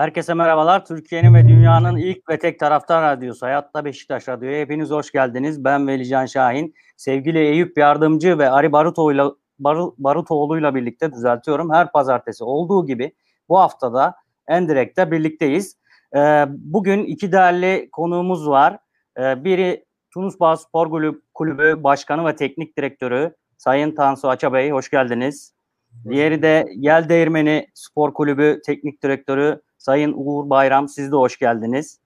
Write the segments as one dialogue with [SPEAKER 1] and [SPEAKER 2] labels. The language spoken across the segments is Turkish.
[SPEAKER 1] Herkese merhabalar. Türkiye'nin ve dünyanın ilk ve tek taraftar radyosu Hayatta Beşiktaş Radyo'ya hepiniz hoş geldiniz. Ben Velican Şahin. Sevgili Eyüp Yardımcı ve Ari Barutoğlu'yla Barutoğlu'yla birlikte düzeltiyorum. Her pazartesi olduğu gibi bu haftada Endirekt'te birlikteyiz. Ee, bugün iki değerli konuğumuz var. Ee, biri Tunus Bağ Spor Kulübü Başkanı ve Teknik Direktörü Sayın Tansu Aça Bey. Hoş geldiniz. Diğeri de Yel Değirmeni Spor Kulübü Teknik Direktörü Sayın Uğur Bayram siz de hoş geldiniz.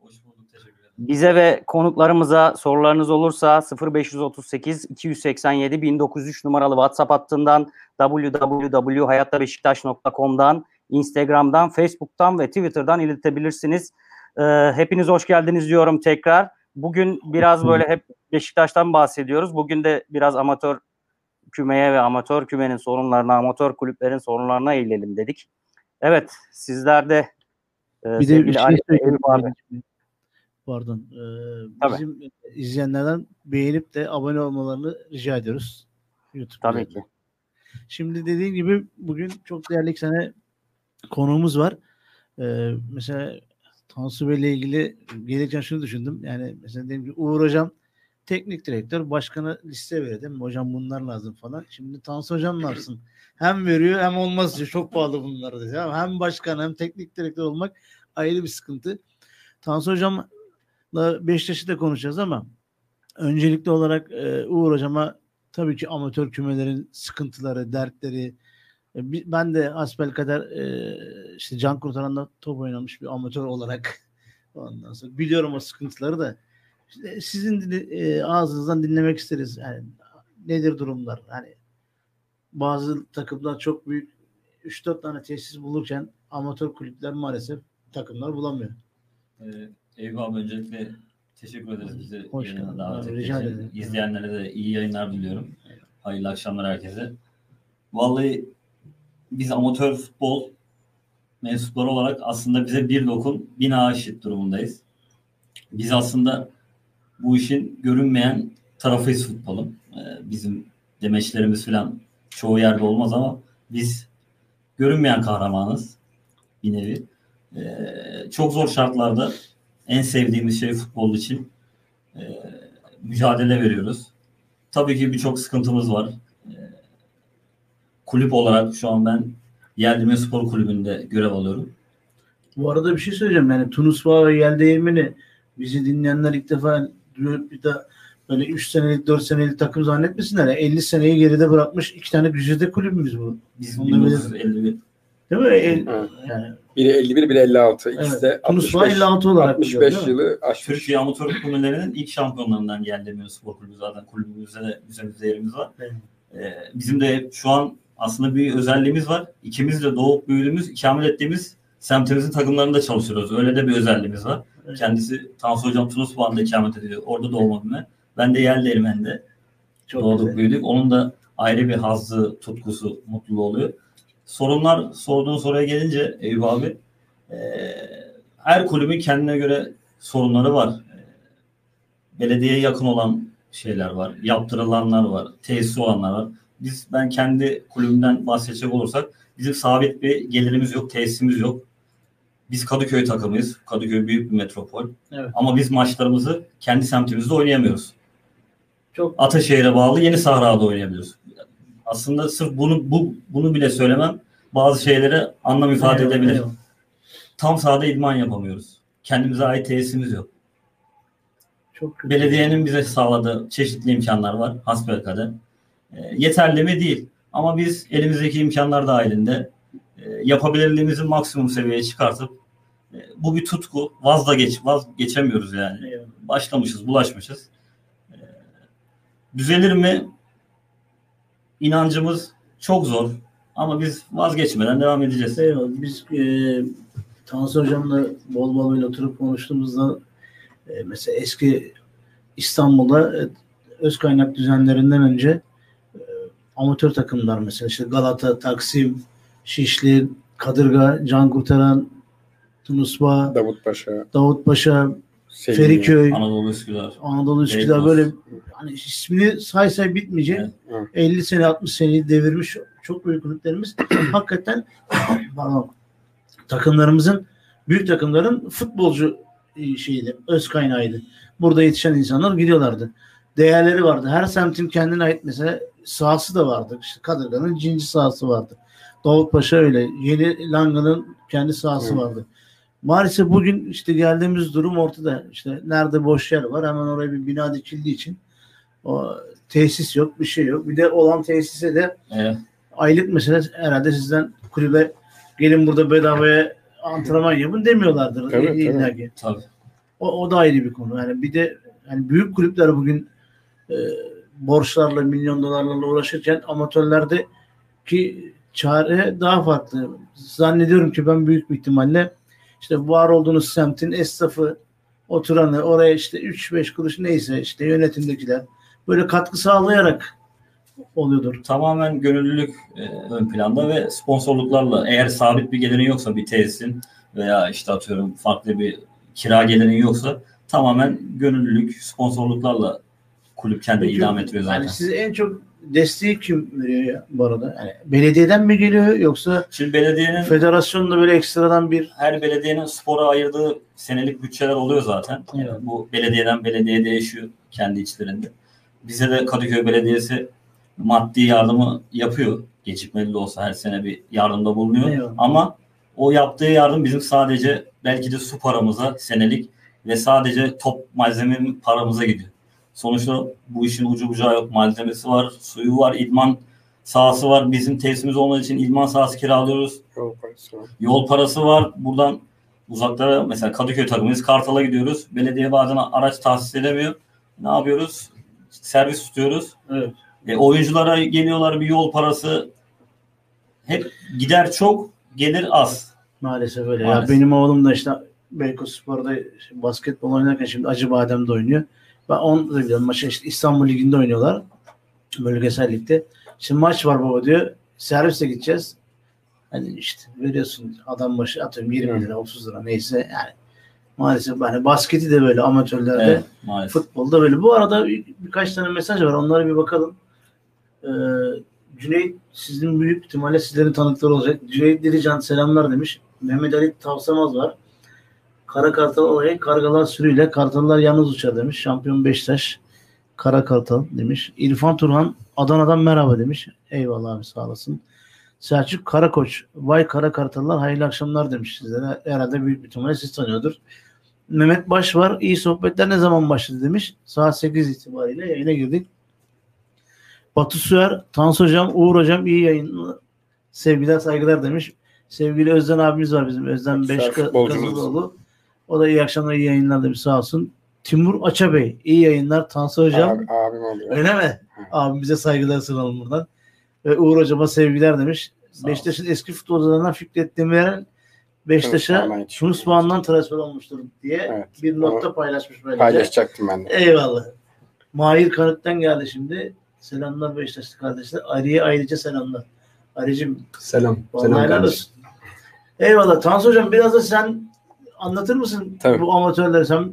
[SPEAKER 1] Hoş bulduk, teşekkür ederim. Bize ve konuklarımıza sorularınız olursa 0538 287 1903 numaralı WhatsApp hattından www.hayattabeşiktaş.com'dan Instagram'dan, Facebook'tan ve Twitter'dan iletebilirsiniz. Ee, hepiniz hoş geldiniz diyorum tekrar. Bugün biraz böyle hep Beşiktaş'tan bahsediyoruz. Bugün de biraz amatör kümeye ve amatör kümenin sorunlarına, amatör kulüplerin sorunlarına eğilelim dedik. Evet, sizler de
[SPEAKER 2] e, bir de bir şey abi. Pardon. Ee, bizim izleyenlerden beğenip de abone olmalarını rica ediyoruz.
[SPEAKER 1] YouTube'da. Tabii ki.
[SPEAKER 2] Şimdi dediğim gibi bugün çok değerli iki tane konuğumuz var. Ee, mesela Tansu Bey ile ilgili gelirken şunu düşündüm. Yani mesela diyelim ki Uğur Hocam teknik direktör başkanı liste verelim. Hocam bunlar lazım falan. Şimdi Tansu Hocam ne yapsın? Hem veriyor hem olmaz diyor. Çok pahalı bunlar diyor. Hem başkan hem teknik direktör olmak ayrı bir sıkıntı. Tansu Hocam'la Beşiktaş'ı da konuşacağız ama öncelikli olarak e, Uğur Hocam'a tabii ki amatör kümelerin sıkıntıları, dertleri, e, ben de asbel kadar e, işte can kurtaranda top oynamış bir amatör olarak ondan sonra biliyorum o sıkıntıları da sizin e, ağzınızdan dinlemek isteriz. Yani nedir durumlar? Hani bazı takımlar çok büyük 3-4 tane tesis bulurken amatör kulüpler maalesef takımlar bulamıyor.
[SPEAKER 3] Ee, Eyvallah öncelikle teşekkür ederiz bize Hoş davet ettiğiniz İzleyenlere de iyi yayınlar diliyorum. Hayırlı akşamlar herkese. Vallahi biz amatör futbol mensupları olarak aslında bize bir dokun bina eşit durumundayız. Biz aslında bu işin görünmeyen tarafıyız futbolun. Ee, bizim demeçlerimiz falan çoğu yerde olmaz ama biz görünmeyen kahramanız bir nevi. Ee, çok zor şartlarda en sevdiğimiz şey futbol için e, mücadele veriyoruz. Tabii ki birçok sıkıntımız var. E, kulüp olarak şu an ben Yeldime Spor Kulübü'nde görev alıyorum.
[SPEAKER 2] Bu arada bir şey söyleyeceğim. Yani Tunus ve Yel bizi dinleyenler ilk defa bir de böyle 3 senelik 4 senelik takım zannetmesinler. Yani 50 seneyi geride bırakmış iki tane güzide kulübümüz bu.
[SPEAKER 3] Biz 1951.
[SPEAKER 2] Değil mi? El, yani.
[SPEAKER 4] Biri 51, biri 56. İkisi evet. de
[SPEAKER 2] 65, 56 olarak
[SPEAKER 4] 65 yılı aşmış.
[SPEAKER 3] Türkiye Amatör Kulüplerinin ilk şampiyonlarından geldi spor kulübü zaten. Kulübümüzde de güzel yerimiz var. Evet. Ee, bizim de şu an aslında bir özelliğimiz var. İkimiz de doğup büyüdüğümüz, ikamet ettiğimiz semtimizin takımlarında çalışıyoruz. Öyle de bir özelliğimiz var. Kendisi Tansu Hocam Tunus Bağı'nda ikamet ediyor. Orada doğma büyüme. Ben de Yel Değirmen'de doğduk güzel. büyüdük. Onun da ayrı bir hazzı, tutkusu, mutluluğu oluyor. Sorunlar sorduğun soruya gelince Eyüp abi e, her kulübün kendine göre sorunları var. E, belediyeye yakın olan şeyler var. Yaptırılanlar var. Tesis olanlar var. Biz ben kendi kulübümden bahsedecek olursak bizim sabit bir gelirimiz yok, tesisimiz yok. Biz Kadıköy takımıyız. Kadıköy büyük bir metropol. Evet. Ama biz maçlarımızı kendi semtimizde oynayamıyoruz. Çok Ataşehir'e bağlı Yeni Sahra'da oynayabiliyoruz. Aslında sırf bunu bu bunu bile söylemem bazı şeylere anlam ifade eyvallah, edebilir. Eyvallah. Tam sahada idman yapamıyoruz. Kendimize ait tesisimiz yok. Çok Belediyenin bize sağladığı çeşitli imkanlar var hasbelkader. E, yeterli mi değil. Ama biz elimizdeki imkanlar dahilinde e, yapabilirliğimizi maksimum seviyeye çıkartıp bu bir tutku. Vazda geç, vaz geçemiyoruz yani. Başlamışız, bulaşmışız. E, düzelir mi? İnancımız çok zor. Ama biz vazgeçmeden devam edeceğiz.
[SPEAKER 2] Eyvallah. Biz e, Tansu Hocam'la bol bol böyle oturup konuştuğumuzda e, mesela eski İstanbul'da e, öz kaynak düzenlerinden önce e, amatör takımlar mesela işte Galata, Taksim, Şişli, Kadırga, Can Kurtaran, Tunusba,
[SPEAKER 4] Davutpaşa,
[SPEAKER 2] Davutpaşa, Selimiye, Feriköy,
[SPEAKER 3] Anadolu Üsküdar,
[SPEAKER 2] Anadolu Üsküdar böyle hani ismini say say bitmeyecek. Evet. 50 sene 60 seneyi devirmiş çok büyük kulüplerimiz hakikaten takımlarımızın büyük takımların futbolcu e, şeydi, öz kaynağıydı. Burada yetişen insanlar gidiyorlardı. Değerleri vardı. Her semtin kendine ait mesela sahası da vardı. İşte Kadırga'nın cinci sahası vardı. Davutpaşa öyle. Yeni Langa'nın kendi sahası
[SPEAKER 4] Hı.
[SPEAKER 2] vardı. Maalesef bugün işte geldiğimiz durum ortada. İşte nerede boş yer var hemen oraya bir bina dikildiği için o tesis yok, bir şey yok. Bir de olan tesise de
[SPEAKER 3] Evet.
[SPEAKER 2] aylık mesela herhalde sizden kulübe gelin burada bedavaya antrenman yapın demiyorlardır.
[SPEAKER 4] Tabii, tabii.
[SPEAKER 2] İlla ki.
[SPEAKER 3] Tabii.
[SPEAKER 2] O, o da ayrı bir konu. Yani bir de yani büyük kulüpler bugün e, borçlarla milyon dolarlarla uğraşırken amatörlerde ki çare daha farklı. Zannediyorum ki ben büyük bir ihtimalle işte var olduğunuz semtin esnafı oturanı oraya işte 3-5 kuruş neyse işte yönetimdekiler böyle katkı sağlayarak oluyordur.
[SPEAKER 3] Tamamen gönüllülük e, ön planda ve sponsorluklarla eğer sabit bir gelirin yoksa bir tesisin veya işte atıyorum farklı bir kira gelirin yoksa tamamen gönüllülük, sponsorluklarla kulüp kendi
[SPEAKER 2] Peki,
[SPEAKER 3] idame ettiriyor zaten.
[SPEAKER 2] Yani size en çok desteği kim veriyor bu arada? Yani belediyeden mi geliyor yoksa
[SPEAKER 3] Şimdi belediyenin
[SPEAKER 2] federasyonda böyle ekstradan bir
[SPEAKER 3] her belediyenin spora ayırdığı senelik bütçeler oluyor zaten.
[SPEAKER 2] Evet.
[SPEAKER 3] Bu belediyeden belediyeye değişiyor kendi içlerinde. Bize de Kadıköy Belediyesi maddi yardımı yapıyor. Gecikmeli de olsa her sene bir yardımda bulunuyor.
[SPEAKER 2] Eyvallah.
[SPEAKER 3] Ama o yaptığı yardım bizim sadece belki de su paramıza senelik ve sadece top malzeme paramıza gidiyor. Sonuçta bu işin ucu bucağı yok. Malzemesi var, suyu var, idman sahası var. Bizim tesisimiz olmadığı için idman sahası kiralıyoruz
[SPEAKER 4] Yol parası var.
[SPEAKER 3] yol parası var. Buradan uzaklara mesela Kadıköy takımıyız. Kartal'a gidiyoruz. Belediye bazen araç tahsis edemiyor. Ne yapıyoruz? Servis tutuyoruz.
[SPEAKER 2] evet.
[SPEAKER 3] E, oyunculara geliyorlar bir yol parası. Hep gider çok, gelir az.
[SPEAKER 2] Maalesef öyle.
[SPEAKER 3] Maalesef.
[SPEAKER 2] Ya benim oğlum da işte Beykoz Spor'da basketbol oynarken şimdi Acıbadem'de oynuyor. Ben onu da biliyorum. Maçı işte İstanbul Ligi'nde oynuyorlar. Bölgesel ligde. Şimdi maç var baba diyor. Servisle gideceğiz. Hani işte veriyorsun adam başı atıyorum 20 lira 30 lira neyse yani maalesef hani basketi de böyle amatörlerde
[SPEAKER 3] Evet, maalesef.
[SPEAKER 2] Futbolda böyle. Bu arada bir- birkaç tane mesaj var. Onlara bir bakalım. Ee, Cüneyt sizin büyük ihtimalle sizlerin tanıkları olacak. Cüneyt Dirican selamlar demiş. Mehmet Ali Tavsamaz var. Kara Kartal olayı kargalar sürüyle kartallar yalnız uçar demiş. Şampiyon Beşiktaş Kara Kartal demiş. İrfan Turhan Adana'dan merhaba demiş. Eyvallah abi sağ olasın. Selçuk Karakoç. Vay Kara Kartallar hayırlı akşamlar demiş sizlere. Herhalde büyük bir ihtimalle siz tanıyordur. Mehmet Baş var. İyi sohbetler ne zaman başladı demiş. Saat 8 itibariyle yayına girdik. Batu Süer, Tansu Hocam, Uğur Hocam iyi yayın. Sevgiler saygılar demiş. Sevgili Özden abimiz var bizim. Özden Beş
[SPEAKER 4] futbolcumuz.
[SPEAKER 2] O da iyi akşamlar iyi yayınlar demiş sağ olsun. Timur Aça Bey iyi yayınlar. Tansu Hocam.
[SPEAKER 4] Abi, abim oluyor.
[SPEAKER 2] Öyle mi? Abimize saygılar sunalım buradan. Ve Uğur Hocam'a sevgiler demiş.
[SPEAKER 3] Sağ
[SPEAKER 2] Beşiktaş'ın eski futbolcularından Fikret Demirel Beşiktaş'a Bağ'ından transfer olmuştur diye
[SPEAKER 4] Evet.
[SPEAKER 2] bir notta paylaşmış böylece.
[SPEAKER 4] Paylaşacaktım ben de.
[SPEAKER 2] Eyvallah. Mahir Kanık'tan geldi şimdi. Selamlar Beşiktaşlı kardeşler. Ali'ye ayrıca selamlar. Ali'cim
[SPEAKER 5] Selam. Selam kardeşim.
[SPEAKER 2] Eyvallah. Tansu Hocam biraz da sen anlatır mısın
[SPEAKER 4] Tabii.
[SPEAKER 2] bu amatörleri? Sen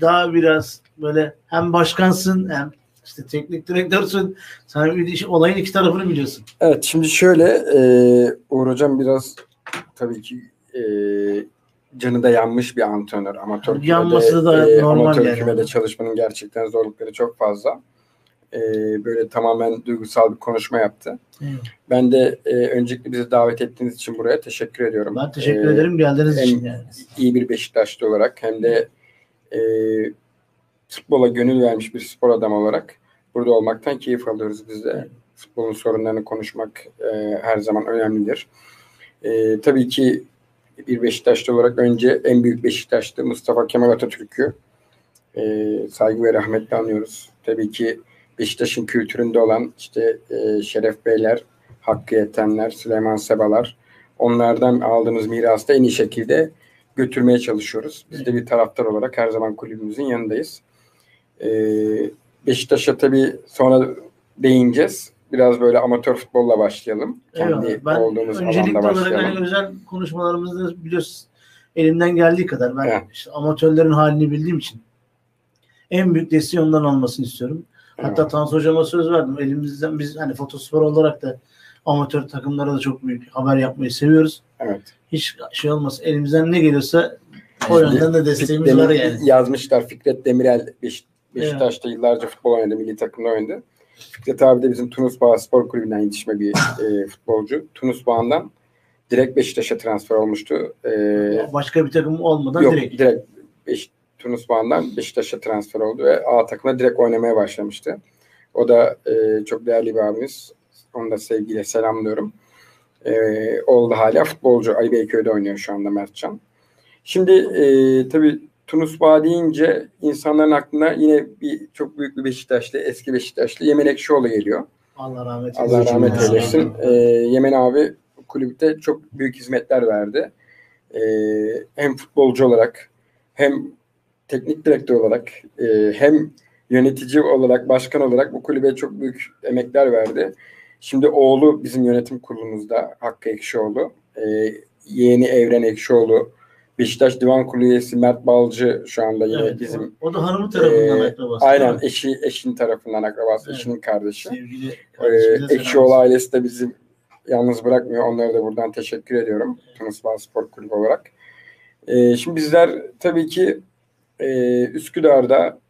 [SPEAKER 2] daha biraz böyle hem başkansın hem işte teknik direktörsün. Sen olayın iki tarafını biliyorsun.
[SPEAKER 4] Evet şimdi şöyle e, Uğur Hocam biraz tabii ki e, canı da yanmış bir antrenör. Amatör kümede,
[SPEAKER 2] Yanması da
[SPEAKER 4] e,
[SPEAKER 2] normal
[SPEAKER 4] amatör
[SPEAKER 2] yani.
[SPEAKER 4] kümede çalışmanın gerçekten zorlukları çok fazla. E, böyle tamamen duygusal bir konuşma yaptı.
[SPEAKER 2] Eyvallah.
[SPEAKER 4] Ben de e, öncelikle bizi davet ettiğiniz için buraya teşekkür ediyorum.
[SPEAKER 2] Ben teşekkür
[SPEAKER 4] E,
[SPEAKER 2] ederim geldiğiniz
[SPEAKER 4] hem-
[SPEAKER 2] için yani.
[SPEAKER 4] iyi bir Beşiktaşlı olarak hem de e, futbola gönül vermiş bir spor adamı olarak burada olmaktan keyif alıyoruz biz de. Futbolun sorunlarını konuşmak e, her zaman önemlidir. E, tabii ki bir Beşiktaşlı olarak önce en büyük Beşiktaşlı Mustafa Kemal Atatürk'ü e, saygı ve rahmetle anıyoruz. Tabii ki Beşiktaş'ın kültüründe olan işte e, Şeref Beyler, Hakkı Yetenler, Süleyman Sebalar onlardan aldığımız mirası da en iyi şekilde götürmeye çalışıyoruz. Biz de bir taraftar olarak her zaman kulübümüzün yanındayız. Ee, Beşiktaş'a tabii sonra değineceğiz. Biraz böyle amatör futbolla başlayalım. Kendi
[SPEAKER 2] Eyvallah. Ben
[SPEAKER 4] olduğumuz
[SPEAKER 2] öncelikli
[SPEAKER 4] alanda
[SPEAKER 2] olarak
[SPEAKER 4] başlayalım.
[SPEAKER 2] hani özel konuşmalarımızda biliyorsun elimden geldiği kadar ben
[SPEAKER 4] Evet.
[SPEAKER 2] işte amatörlerin halini bildiğim için en büyük desteği ondan almasını istiyorum. Hatta
[SPEAKER 4] Evet.
[SPEAKER 2] Tansu Hocam'a söz verdim. Elimizden biz hani fotospor olarak da amatör takımlara da çok büyük haber yapmayı seviyoruz.
[SPEAKER 4] Evet.
[SPEAKER 2] Hiç şey olmaz. Elimizden ne geliyorsa o
[SPEAKER 3] Evet.
[SPEAKER 2] yönden de desteğimiz
[SPEAKER 4] Demir-
[SPEAKER 2] var yani.
[SPEAKER 4] Yazmışlar Fikret Demirel Beş- Beşiktaş'ta yıllarca futbol oynadı. Milli takımda oynadı. Fikret abi de bizim Tunus Bağ Spor Kulübü'nden yetişme bir e, futbolcu. Tunus Bağ'ından direkt Beşiktaş'a transfer olmuştu. E,
[SPEAKER 2] Başka bir takım olmadan
[SPEAKER 4] yok
[SPEAKER 2] direkt.
[SPEAKER 4] direkt, Beş- Tunus Bağ'ından Beşiktaş'a transfer oldu ve A takımda direkt oynamaya başlamıştı. O da e, çok değerli bir abimiz. Onu da sevgiyle selamlıyorum. E, oğlu da hala futbolcu. Ali Beyköy'de oynuyor şu anda Mertcan. Şimdi e, tabii Tunus Bağ deyince insanların aklına yine bir çok büyük bir Beşiktaşlı, eski Beşiktaşlı Yemen Ekşioğlu geliyor.
[SPEAKER 2] Allah rahmet
[SPEAKER 4] Allah
[SPEAKER 2] eylesin.
[SPEAKER 4] rahmet
[SPEAKER 2] Ya.
[SPEAKER 4] eylesin. E, Yemen abi kulüpte çok büyük hizmetler verdi. E, hem futbolcu olarak hem teknik direktör olarak e, hem yönetici olarak, başkan olarak bu kulübe çok büyük emekler verdi. Şimdi oğlu bizim yönetim kurulumuzda Hakkı Ekşioğlu. E, yeğeni Evren Ekşioğlu. Beşiktaş Divan Kurulu üyesi Mert Balcı şu anda yine
[SPEAKER 2] Evet,
[SPEAKER 4] bizim
[SPEAKER 2] o, da hanımı tarafından
[SPEAKER 4] Ee,
[SPEAKER 2] akrabası.
[SPEAKER 4] aynen
[SPEAKER 2] mi?
[SPEAKER 4] eşi eşinin tarafından akrabası,
[SPEAKER 2] Evet.
[SPEAKER 4] eşinin kardeşi.
[SPEAKER 2] Sevgili
[SPEAKER 4] Ee, Ekşioğlu ailesi de bizi yalnız bırakmıyor. Onlara da buradan teşekkür ediyorum. Tunus Spor Kulübü olarak. Ee, şimdi bizler tabii ki e, Üsküdar'da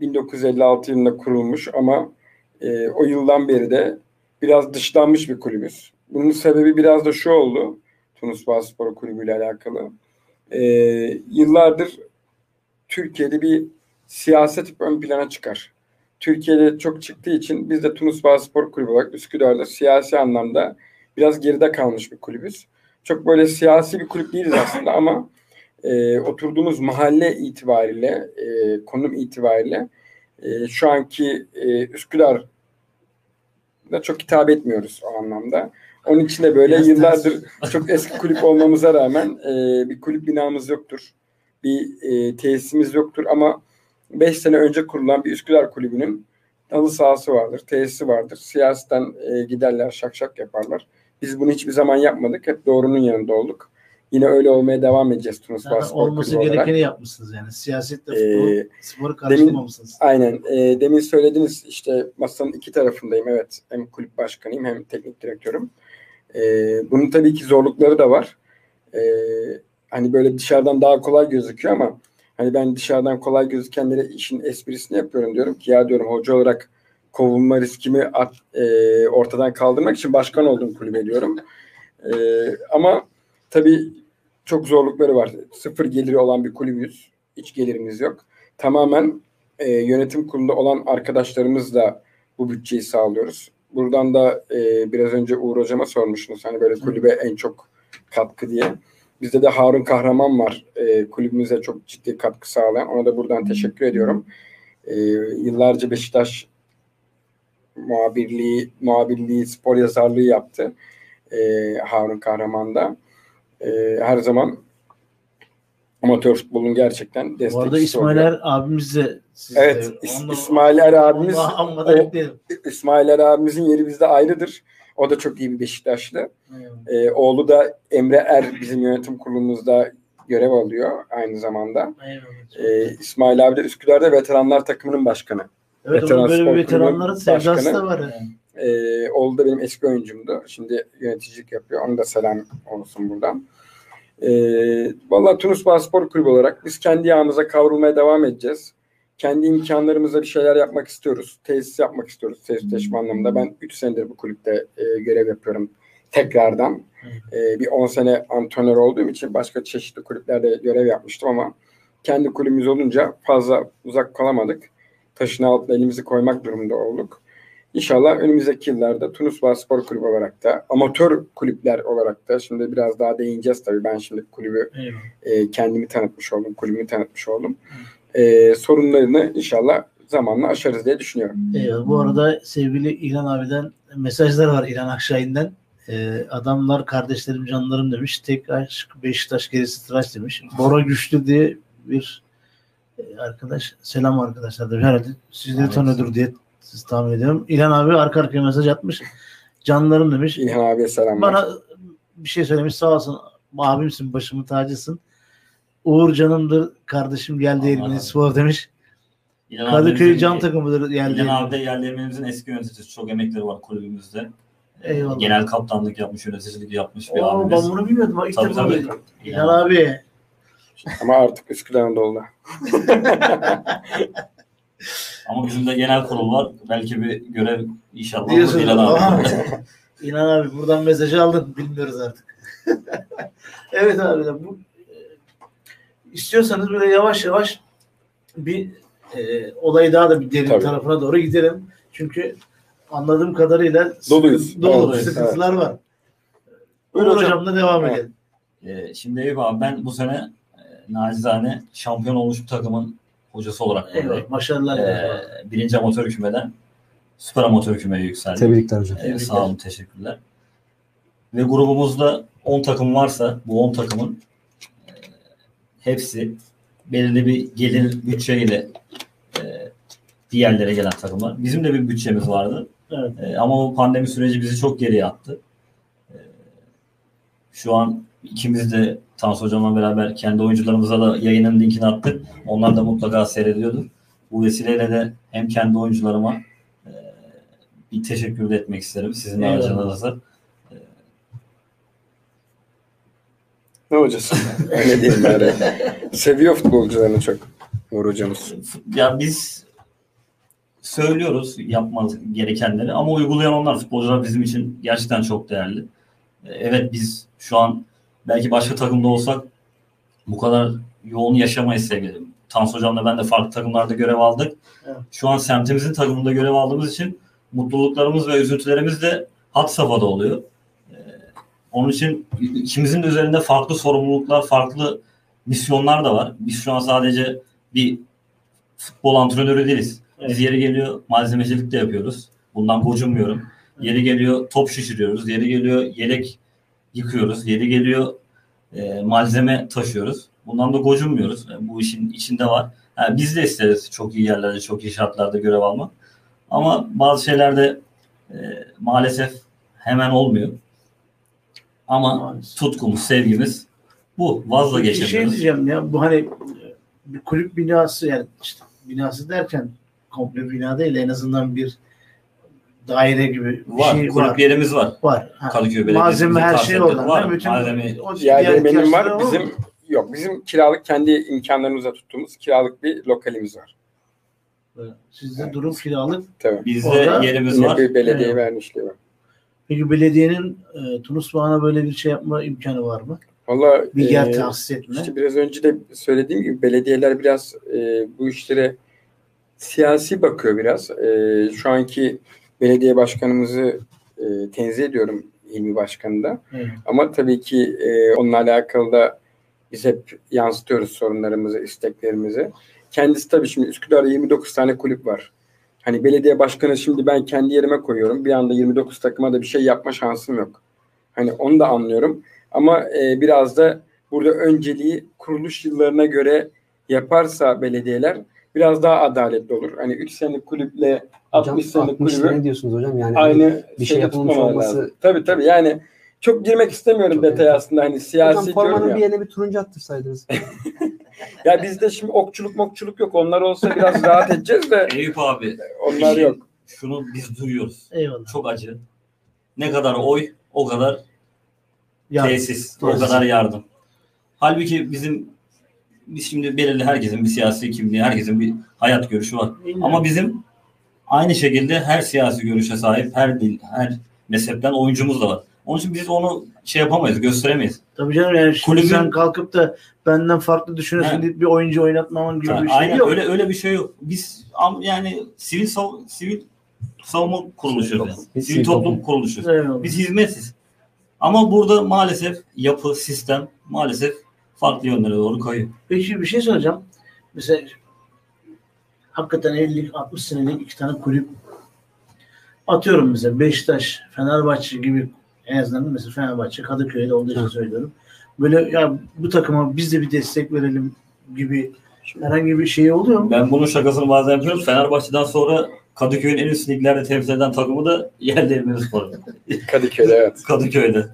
[SPEAKER 4] 1956 yılında kurulmuş ama e, o yıldan beri de biraz dışlanmış bir kulübüz. Bunun sebebi biraz da şu oldu. Tunus Bağ Spor Kulübü ile alakalı. E, yıllardır Türkiye'de bir siyaset ön plana çıkar. Türkiye'de çok çıktığı için biz de Tunus Bağ Spor Kulübü olarak Üsküdar'da siyasi anlamda biraz geride kalmış bir kulübüz. Çok böyle siyasi bir kulüp değiliz aslında ama e, oturduğumuz mahalle itibariyle, e, konum itibariyle e, şu anki e, Üsküdar'da çok hitap etmiyoruz o anlamda. Onun için de böyle
[SPEAKER 2] Biraz
[SPEAKER 4] yıllardır çok eski kulüp olmamıza rağmen e, bir kulüp binamız yoktur. Bir e, tesisimiz yoktur ama 5 sene önce kurulan bir Üsküdar kulübünün halı sahası vardır, tesisi vardır. Siyasetten e, giderler, şak şak yaparlar. Biz bunu hiçbir zaman yapmadık. Hep doğrunun yanında olduk. Yine öyle olmaya devam edeceğiz Tunus
[SPEAKER 2] Zaten
[SPEAKER 4] Spor
[SPEAKER 2] olması
[SPEAKER 4] Kulübü olarak.
[SPEAKER 2] gerekeni yapmışsınız yani. Siyasetle
[SPEAKER 4] Ee,
[SPEAKER 2] sporu karıştırmamışsınız.
[SPEAKER 4] Aynen. E, demin söylediniz işte masanın iki tarafındayım. Evet. Hem kulüp başkanıyım hem teknik direktörüm. E, bunun tabii ki zorlukları da var. E, hani böyle dışarıdan daha kolay gözüküyor ama hani ben dışarıdan kolay gözükenlere işin esprisini yapıyorum diyorum ki ya diyorum hoca olarak kovulma riskimi at, e, ortadan kaldırmak için başkan oldum kulübe diyorum. E, ama tabii çok zorlukları var. Sıfır geliri olan bir kulübüz. Hiç gelirimiz yok. Tamamen e, yönetim kurulunda olan arkadaşlarımızla bu bütçeyi sağlıyoruz. Buradan da e, biraz önce Uğur Hocam'a sormuştunuz. Hani böyle kulübe en çok katkı diye. Bizde de Harun Kahraman var. E, kulübümüze çok ciddi katkı sağlayan. Ona da buradan teşekkür ediyorum. E, yıllarca Beşiktaş muhabirliği, muhabirliği, spor yazarlığı yaptı. E, Harun Kahraman da. E, her zaman amatör futbolun gerçekten
[SPEAKER 2] Bu
[SPEAKER 4] destekçisi
[SPEAKER 2] arada İsmail. Er abimiz de sizde.
[SPEAKER 4] Evet, İs-
[SPEAKER 2] Onu-
[SPEAKER 4] İsmail Er abimiz- o-. İsmail Er abimizin yeri bizde ayrıdır. O da çok iyi bir Beşiktaşlı. Ee, oğlu da Emre Er bizim yönetim kurulumuzda görev alıyor aynı zamanda.
[SPEAKER 2] Eyvallah.
[SPEAKER 4] Ee, İsmail abi de Üsküdar'da veteranlar takımının başkanı.
[SPEAKER 2] Evet
[SPEAKER 4] veteran
[SPEAKER 2] onun böyle bir veteranların sevdası da var. ya.
[SPEAKER 4] Ee, oğlu da benim eski oyuncumdu. Şimdi yöneticilik yapıyor. Ona da selam olsun buradan. Ee, Valla Tunus Spor Kulübü olarak biz kendi yağımıza kavrulmaya devam edeceğiz. Kendi imkanlarımızla bir şeyler yapmak istiyoruz. Tesis yapmak istiyoruz. Tesisleşme anlamında. Ben 3 senedir bu kulüpte e, görev yapıyorum tekrardan. E, bir 10 sene antrenör olduğum için başka çeşitli kulüplerde görev yapmıştım ama kendi kulübümüz olunca fazla uzak kalamadık. Taşın altına elimizi koymak durumunda olduk. İnşallah önümüzdeki yıllarda Tunus Bağ Spor Kulübü olarak da amatör kulüpler olarak da şimdi biraz daha değineceğiz tabii. Ben şimdi kulübü e, kendimi tanıtmış oldum, kulübümü tanıtmış oldum. E, sorunlarını inşallah zamanla aşarız diye düşünüyorum.
[SPEAKER 2] Eyvallah. Bu arada sevgili İlhan abiden mesajlar var İlhan Akşahin'den. Ee, adamlar kardeşlerim canlarım demiş. Tek aşk Beşiktaş gerisi tıraş demiş. Bora Güçlü diye bir e, arkadaş selam arkadaşlar demiş. Herhalde sizleri
[SPEAKER 3] Evet.
[SPEAKER 2] tanıyordur diye siz tahmin ediyorum. İlhan abi arka arkaya mesaj atmış. Canlarım demiş.
[SPEAKER 4] İlhan abiye selamlar.
[SPEAKER 2] Bana bir şey söylemiş sağ olsun. Abimsin başımın tacısın. Uğur canımdır kardeşim gel değirmeni spor demiş.
[SPEAKER 3] İlhan
[SPEAKER 2] Kadıköy can takımıdır gel
[SPEAKER 3] İlhan abi de yerlerimizin eski yöneticisi. Çok emekleri var kulübümüzde.
[SPEAKER 2] Eyvallah.
[SPEAKER 3] Genel kaptanlık yapmış, yöneticilik yapmış bir
[SPEAKER 2] Oo, ben
[SPEAKER 3] abimiz.
[SPEAKER 2] bunu bilmiyordum. İlk
[SPEAKER 3] Tabii, tabii.
[SPEAKER 2] duydum. İlhan abi.
[SPEAKER 4] Ama artık Üsküdar'ın oldu.
[SPEAKER 3] Ama bizim de genel kurul var. Belki bir görev inşallah.
[SPEAKER 2] Diyorsun.
[SPEAKER 3] Bilal abi.
[SPEAKER 2] Aha. İlhan abi buradan mesajı aldın. Bilmiyoruz artık. evet abi de bu e, istiyorsanız böyle yavaş yavaş bir e, olayı daha da bir derin
[SPEAKER 4] Tabii.
[SPEAKER 2] tarafına doğru gidelim. Çünkü anladığım kadarıyla
[SPEAKER 4] Doluyuz.
[SPEAKER 2] dolu
[SPEAKER 3] Evet,
[SPEAKER 2] sıkıntılar var.
[SPEAKER 4] Buyur
[SPEAKER 2] Uğur
[SPEAKER 4] hocam.
[SPEAKER 2] hocamla devam
[SPEAKER 4] Evet.
[SPEAKER 2] edelim.
[SPEAKER 3] Ee, şimdi Eyüp abi ben bu sene nacizane şampiyon olmuş bir takımın hocası olarak buradayım.
[SPEAKER 2] Eyvallah. Başarılar.
[SPEAKER 3] Ee, birinci amatör kümeden süper amatör kümeye yükseldim.
[SPEAKER 5] Tebrikler hocam.
[SPEAKER 3] Ee, sağ olun teşekkürler. Ve grubumuzda 10 takım varsa bu 10 takımın e, hepsi belirli bir gelir bütçeyle e, diğerlere gelen takımlar. Bizim de bir bütçemiz vardı.
[SPEAKER 2] Evet.
[SPEAKER 3] E, ama bu pandemi süreci bizi çok geriye attı. E, şu an ikimiz de Tansu Hocam'la beraber kendi oyuncularımıza da yayının linkini attık. Onlar da mutlaka seyrediyordur. Bu vesileyle de hem kendi oyuncularıma e, bir teşekkür de etmek isterim sizin
[SPEAKER 2] Eyvallah.
[SPEAKER 3] aracınızda.
[SPEAKER 4] Ne hocası? Öyle diyeyim bari. Seviyor futbolcularını çok. Uğur hocamız.
[SPEAKER 3] Ya biz söylüyoruz yapmaz gerekenleri ama uygulayan onlar futbolcular bizim için gerçekten çok değerli. E, Evet biz şu an belki başka takımda olsak bu kadar yoğun yaşamayız sevgili. Tansu Hocam'la ben de farklı takımlarda görev aldık.
[SPEAKER 2] Evet.
[SPEAKER 3] Şu an semtimizin takımında görev aldığımız için mutluluklarımız ve üzüntülerimiz de hat safhada oluyor. E, Onun için ikimizin de üzerinde farklı sorumluluklar, farklı misyonlar da var. Biz şu an sadece bir futbol antrenörü değiliz. Biz
[SPEAKER 2] Evet.
[SPEAKER 3] yeri geliyor malzemecilik de yapıyoruz. Bundan gocunmuyorum. Yeri geliyor top şişiriyoruz. Yeri geliyor yelek yıkıyoruz. Yeri geliyor e, malzeme taşıyoruz. Bundan da gocunmuyoruz. E, bu işin içinde var. Yani biz de isteriz çok iyi yerlerde, çok iyi şartlarda görev almak. Ama bazı şeylerde e, maalesef hemen olmuyor. Ama
[SPEAKER 2] Maalesef.
[SPEAKER 3] tutkumuz, sevgimiz bu.
[SPEAKER 2] Bir şey
[SPEAKER 3] Vazgeçemiyoruz.
[SPEAKER 2] diyeceğim ya bu hani bir kulüp binası yani işte binası derken komple bina değil en azından bir daire gibi bir
[SPEAKER 3] Var.
[SPEAKER 2] şey var.
[SPEAKER 3] Kulüplerimiz var.
[SPEAKER 2] Var. Ha.
[SPEAKER 3] Kadıköy Belediyesi'nin
[SPEAKER 2] Malzeme her şey oradan.
[SPEAKER 3] var.
[SPEAKER 2] Bütün
[SPEAKER 3] Malzeme-
[SPEAKER 2] o
[SPEAKER 4] diğer benim var.
[SPEAKER 2] o.
[SPEAKER 4] Bizim yok. Bizim kiralık kendi imkanlarımızla tuttuğumuz kiralık bir lokalimiz var.
[SPEAKER 2] Sizde
[SPEAKER 4] Evet.
[SPEAKER 2] durum kiralık.
[SPEAKER 4] Tabii.
[SPEAKER 3] Bizde
[SPEAKER 2] Orada
[SPEAKER 3] yerimiz var.
[SPEAKER 4] bir belediye
[SPEAKER 2] Evet.
[SPEAKER 4] vermişliği var.
[SPEAKER 2] Peki belediyenin e, Tunus Bağı'na böyle bir şey yapma imkanı var mı?
[SPEAKER 4] Valla
[SPEAKER 2] Bir yer
[SPEAKER 4] e,
[SPEAKER 2] tahsis etme.
[SPEAKER 4] işte biraz önce de söylediğim gibi belediyeler biraz e, bu işlere siyasi bakıyor biraz. E, şu anki belediye başkanımızı e, tenzih ediyorum İlmi Başkanı da.
[SPEAKER 2] Evet.
[SPEAKER 4] Ama tabii ki e, onunla alakalı da biz hep yansıtıyoruz sorunlarımızı, isteklerimizi. Kendisi tabii şimdi Üsküdar'da 29 tane kulüp var. Hani belediye başkanı şimdi ben kendi yerime koyuyorum. Bir anda 29 takıma da bir şey yapma şansım yok. Hani onu da anlıyorum. Ama e, biraz da burada önceliği kuruluş yıllarına göre yaparsa belediyeler biraz daha adaletli olur. Hani 3 senelik kulüple 60
[SPEAKER 5] Hocam
[SPEAKER 4] senelik
[SPEAKER 5] 60
[SPEAKER 4] kulübü
[SPEAKER 5] sene diyorsunuz hocam. Yani
[SPEAKER 4] aynı
[SPEAKER 5] bir şey yapılmış olması-
[SPEAKER 4] lazım. Tabii tabii yani çok girmek istemiyorum
[SPEAKER 5] Çok
[SPEAKER 4] detaya
[SPEAKER 5] evet.
[SPEAKER 4] aslında hani siyasi
[SPEAKER 5] hocam formanın
[SPEAKER 4] ya.
[SPEAKER 5] bir yerine bir turuncu attırsaydınız.
[SPEAKER 4] Ya bizde şimdi okçuluk mokçuluk yok. Onlar olsa biraz rahat edeceğiz de
[SPEAKER 3] Eyüp abi
[SPEAKER 4] onlar
[SPEAKER 3] işin-
[SPEAKER 4] yok.
[SPEAKER 3] şunu biz duyuyoruz.
[SPEAKER 2] Eyvallah.
[SPEAKER 3] Çok acı. Ne kadar oy o kadar
[SPEAKER 2] Ya,
[SPEAKER 3] tesis, o kadar yardım. Halbuki bizim biz şimdi belirli herkesin bir siyasi kimliği, herkesin bir hayat görüşü var. Ama bizim aynı şekilde her siyasi görüşe sahip, her dil, her mezhepten oyuncumuz da var. Onun için biz onu şey yapamayız, gösteremeyiz.
[SPEAKER 2] Tabii canım yani şimdi
[SPEAKER 3] Kulübün-
[SPEAKER 2] sen kalkıp da benden farklı düşünüyorsun deyip bir oyuncu oynatmaman gibi
[SPEAKER 3] Ha,
[SPEAKER 2] bir şey
[SPEAKER 3] aynen
[SPEAKER 2] yok.
[SPEAKER 3] öyle öyle bir şey yok. Biz yani sivil sav- sivil savunma kuruluşuyuz. yani.
[SPEAKER 5] Biz
[SPEAKER 3] Sivil toplum
[SPEAKER 5] toplum.
[SPEAKER 3] kuruluşuyuz.
[SPEAKER 2] Eyvallah.
[SPEAKER 3] Biz hizmetsiz. Ama burada maalesef yapı, sistem maalesef farklı yönlere doğru kayıyor.
[SPEAKER 2] Peki bir şey soracağım. Mesela hakikaten 50-60 senelik iki tane kulüp atıyorum mesela Beşiktaş, Fenerbahçe gibi en azından mesela Fenerbahçe, Kadıköy'de olduğu için söylüyorum. Böyle ya bu takıma biz de bir destek verelim gibi herhangi bir şey oluyor mu?
[SPEAKER 3] Ben bunun şakasını bazen yapıyorum. Fenerbahçe'den sonra Kadıköy'ün en üst liglerde temsil eden takımı da Yerli Demirspor.
[SPEAKER 4] Kadıköy'de evet.
[SPEAKER 3] Kadıköy'de.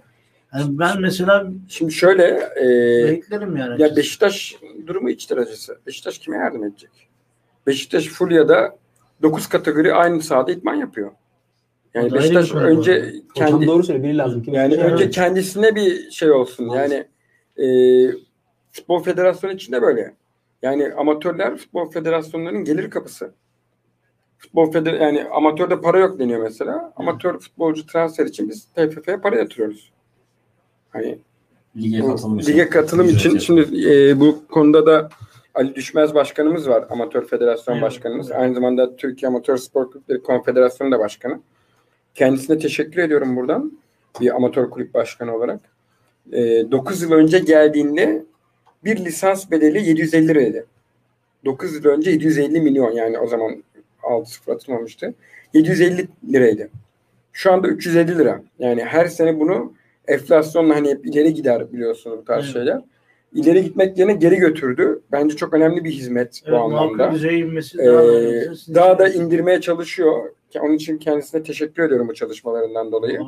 [SPEAKER 2] Yani ben mesela
[SPEAKER 4] Şimdi şöyle e,
[SPEAKER 2] beklerim yani.
[SPEAKER 4] ya Beşiktaş durumu içtir acısı. Beşiktaş kime yardım edecek? Beşiktaş Fulya'da 9 kategori aynı sahada idman yapıyor. Yani Beşiktaş önce.
[SPEAKER 5] Hocam
[SPEAKER 4] kendi
[SPEAKER 5] doğru söylüyor. Biri lazım. Kim
[SPEAKER 4] yani
[SPEAKER 2] Evet.
[SPEAKER 4] önce kendisine bir şey olsun. Yani e, Futbol Federasyonu içinde böyle. Yani amatörler Futbol Federasyonlarının gelir kapısı. Futbol feder yani amatörde para yok deniyor mesela. Amatör futbolcu transfer için biz TFF'ye para yatırıyoruz. Hani
[SPEAKER 3] Lige katılım için.
[SPEAKER 4] Lige katılım için
[SPEAKER 3] yatırıyor.
[SPEAKER 4] şimdi e, bu konuda da Ali Düşmez başkanımız var. Amatör Federasyon
[SPEAKER 2] Evet,
[SPEAKER 4] Başkanımız.
[SPEAKER 2] evet.
[SPEAKER 4] Aynı zamanda Türkiye Amatör Spor Kulüpleri Konfederasyonu da başkanı. Kendisine teşekkür ediyorum buradan. Bir amatör kulüp başkanı olarak. E, 9 yıl önce geldiğinde bir lisans bedeli 750 liraydı. 9 yıl önce 750 milyon yani o zaman 6 sıfır atılmamıştı. 750 liraydı. Şu anda 350 lira. Yani her sene bunu enflasyonla hani hep ileri gider biliyorsunuz bu tarz
[SPEAKER 2] Evet.
[SPEAKER 4] şeyler. İleri gitmek yerine geri götürdü. Bence çok önemli bir hizmet
[SPEAKER 2] Evet,
[SPEAKER 4] bu anlamda.
[SPEAKER 2] inmesi
[SPEAKER 4] Ee,
[SPEAKER 2] daha. Sizin
[SPEAKER 4] daha da indirmeye çalışıyor. Onun için kendisine teşekkür ediyorum bu çalışmalarından dolayı.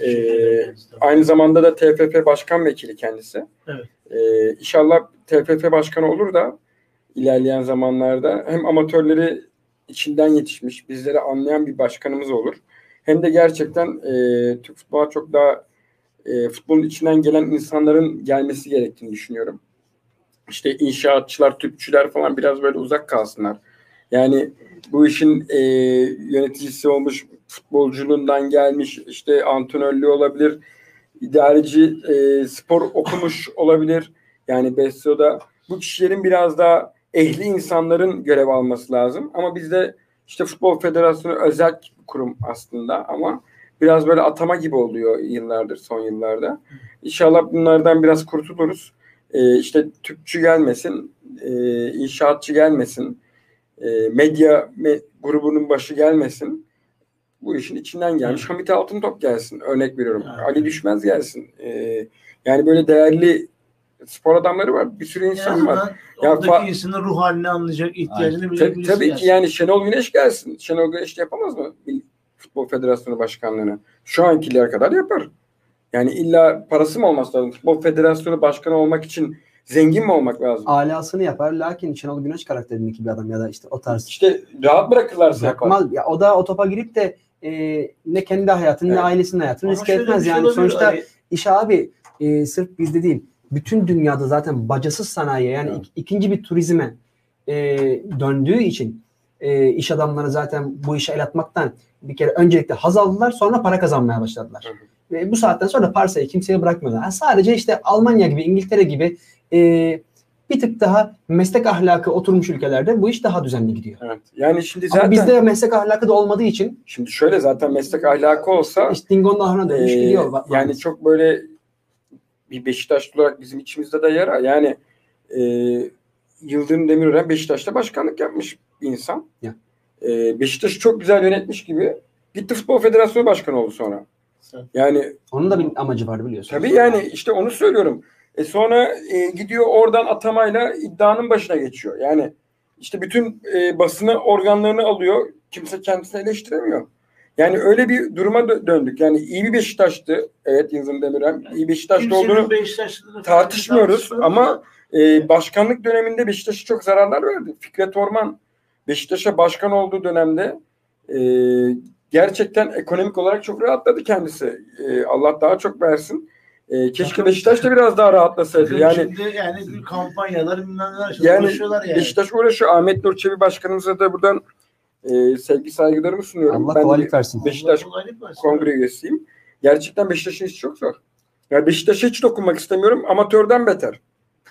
[SPEAKER 4] Ee,
[SPEAKER 2] ederim.
[SPEAKER 4] Aynı zamanda da TFF Başkan Vekili kendisi.
[SPEAKER 2] Evet.
[SPEAKER 4] Ee, inşallah TFF Başkanı olur da ilerleyen zamanlarda hem amatörleri içinden yetişmiş, bizleri anlayan bir başkanımız olur. Hem de gerçekten e, Türk futbola çok daha e, futbolun içinden gelen insanların gelmesi gerektiğini düşünüyorum. İşte inşaatçılar, tüpçüler falan biraz böyle uzak kalsınlar. Yani bu işin e, yöneticisi olmuş, futbolculuğundan gelmiş, işte antrenörlüğü olabilir, idareci e, spor okumuş olabilir. Yani Besyo'da bu kişilerin biraz daha ehli insanların görev alması lazım. Ama bizde işte Futbol Federasyonu özel kurum aslında ama biraz böyle atama gibi oluyor yıllardır, son yıllarda. İnşallah bunlardan biraz kurtuluruz. E, işte tüpçü gelmesin, e, inşaatçı gelmesin, e, medya me- grubunun başı gelmesin. Bu işin içinden gelmiş. Hamit Altıntop gelsin. Örnek veriyorum.
[SPEAKER 2] Evet.
[SPEAKER 4] Ali Düşmez gelsin. E, yani böyle değerli spor adamları var. Bir sürü insan var.
[SPEAKER 2] azından
[SPEAKER 4] Ya
[SPEAKER 2] oradaki
[SPEAKER 4] fa-
[SPEAKER 2] insanın ruh halini anlayacak, ihtiyacını bilecek
[SPEAKER 4] Tabii, tabii ki yani Şenol Güneş gelsin. Şenol Güneş de yapamaz mı? Futbol Federasyonu Başkanlığını. Şu ankiler kadar yapar. Yani illa parası mı olması lazım? Futbol Federasyonu Başkanı olmak için zengin mi olmak lazım?
[SPEAKER 5] Alasını yapar. Lakin Şenol Güneş karakterindeki bir adam ya da işte o tarz.
[SPEAKER 4] İşte rahat bırakırlarsa yapar.
[SPEAKER 5] Bırakmaz. Ya o da o topa girip de e, ne kendi hayatını
[SPEAKER 4] Evet.
[SPEAKER 5] ne ailesinin hayatını
[SPEAKER 2] Ama
[SPEAKER 5] risk etmez.
[SPEAKER 2] şey
[SPEAKER 5] Yani
[SPEAKER 2] olabilir,
[SPEAKER 5] sonuçta
[SPEAKER 2] hani-
[SPEAKER 5] iş abi e, sırf bizde değil. Bütün dünyada zaten bacasız sanayi yani
[SPEAKER 4] Evet.
[SPEAKER 5] ik- ikinci bir turizme e, döndüğü için e, iş adamları zaten bu işe el atmaktan bir kere öncelikle haz aldılar sonra para kazanmaya başladılar.
[SPEAKER 4] Hı
[SPEAKER 5] Ve bu saatten sonra parsayı kimseye bırakmıyorlar. Yani sadece işte Almanya gibi İngiltere gibi e, bir tık daha meslek ahlakı oturmuş ülkelerde bu iş daha düzenli gidiyor.
[SPEAKER 4] Evet. Yani şimdi
[SPEAKER 5] Ama
[SPEAKER 4] zaten
[SPEAKER 5] bizde meslek ahlakı da olmadığı için
[SPEAKER 4] şimdi şöyle zaten meslek ahlakı olsa
[SPEAKER 5] işte Dingo'nun ahlakına dönmüş
[SPEAKER 4] Ee,
[SPEAKER 5] gidiyor. Bak-
[SPEAKER 4] yani çok böyle bir Beşiktaşlı olarak bizim içimizde de yara. Yani e, Yıldırım Demirören Beşiktaş'ta başkanlık yapmış bir insan.
[SPEAKER 5] Ya.
[SPEAKER 4] E, Beşiktaş'ı çok güzel yönetmiş gibi gitti Futbol Federasyonu Başkanı oldu sonra. Yani
[SPEAKER 5] Onun da bir amacı var biliyorsun.
[SPEAKER 4] tabii yani işte onu söylüyorum. E sonra e, gidiyor oradan atamayla iddianın başına geçiyor. Yani işte bütün e, basını organlarını alıyor. Kimse kendisini eleştiremiyor. Yani öyle bir duruma dö- döndük. Yani iyi bir Beşiktaş'tı. Evet Yıldırım Demirören iyi Beşiktaş'ta olduğunu tartışmıyoruz
[SPEAKER 2] tartışmıyoruz
[SPEAKER 4] ama e, başkanlık döneminde Beşiktaş'a çok zararlar verdi. Fikret Orman Beşiktaş'a başkan olduğu dönemde e, gerçekten ekonomik olarak çok rahatladı kendisi. E, Allah daha çok versin. E, keşke Beşiktaş da biraz daha rahatlasaydı. Yani
[SPEAKER 2] Şimdi yani kampanyalar bilmem neler
[SPEAKER 4] Yani
[SPEAKER 2] uğraşıyorlar yani.
[SPEAKER 4] Beşiktaş uğraşıyor. Ahmet Nur Çebi başkanımıza da buradan e, sevgi saygılarımı sunuyorum.
[SPEAKER 5] Allah
[SPEAKER 4] ben
[SPEAKER 5] kolaylık versin.
[SPEAKER 4] Beşiktaş
[SPEAKER 2] kolaylık versin.
[SPEAKER 4] kongre üyesiyim. Gerçekten Beşiktaş'ın işi çok zor. Yani Beşiktaş'a hiç dokunmak istemiyorum. Amatörden beter.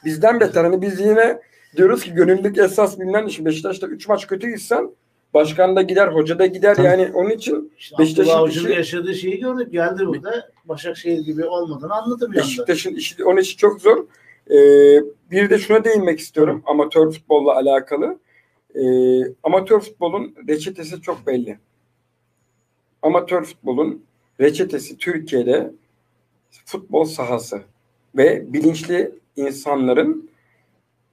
[SPEAKER 4] Bizden beter. Hani biz yine diyoruz ki gönüllülük esas bilinen iş. Beşiktaş'ta 3 maç kötü gitsen başkan da gider, hoca da gider.
[SPEAKER 5] Tabii.
[SPEAKER 4] Yani onun için
[SPEAKER 2] İşte
[SPEAKER 4] Beşiktaş'ın
[SPEAKER 2] Avcı'nın
[SPEAKER 4] işi-
[SPEAKER 2] yaşadığı şeyi gördük. Geldi burada Başakşehir gibi olmadığını anladı bir anda.
[SPEAKER 4] Beşiktaş'ın işi, onun işi çok zor. Ee, bir de şuna değinmek istiyorum. Amatör futbolla alakalı. Ee, amatör futbolun reçetesi çok belli. Amatör futbolun reçetesi Türkiye'de futbol sahası ve bilinçli insanların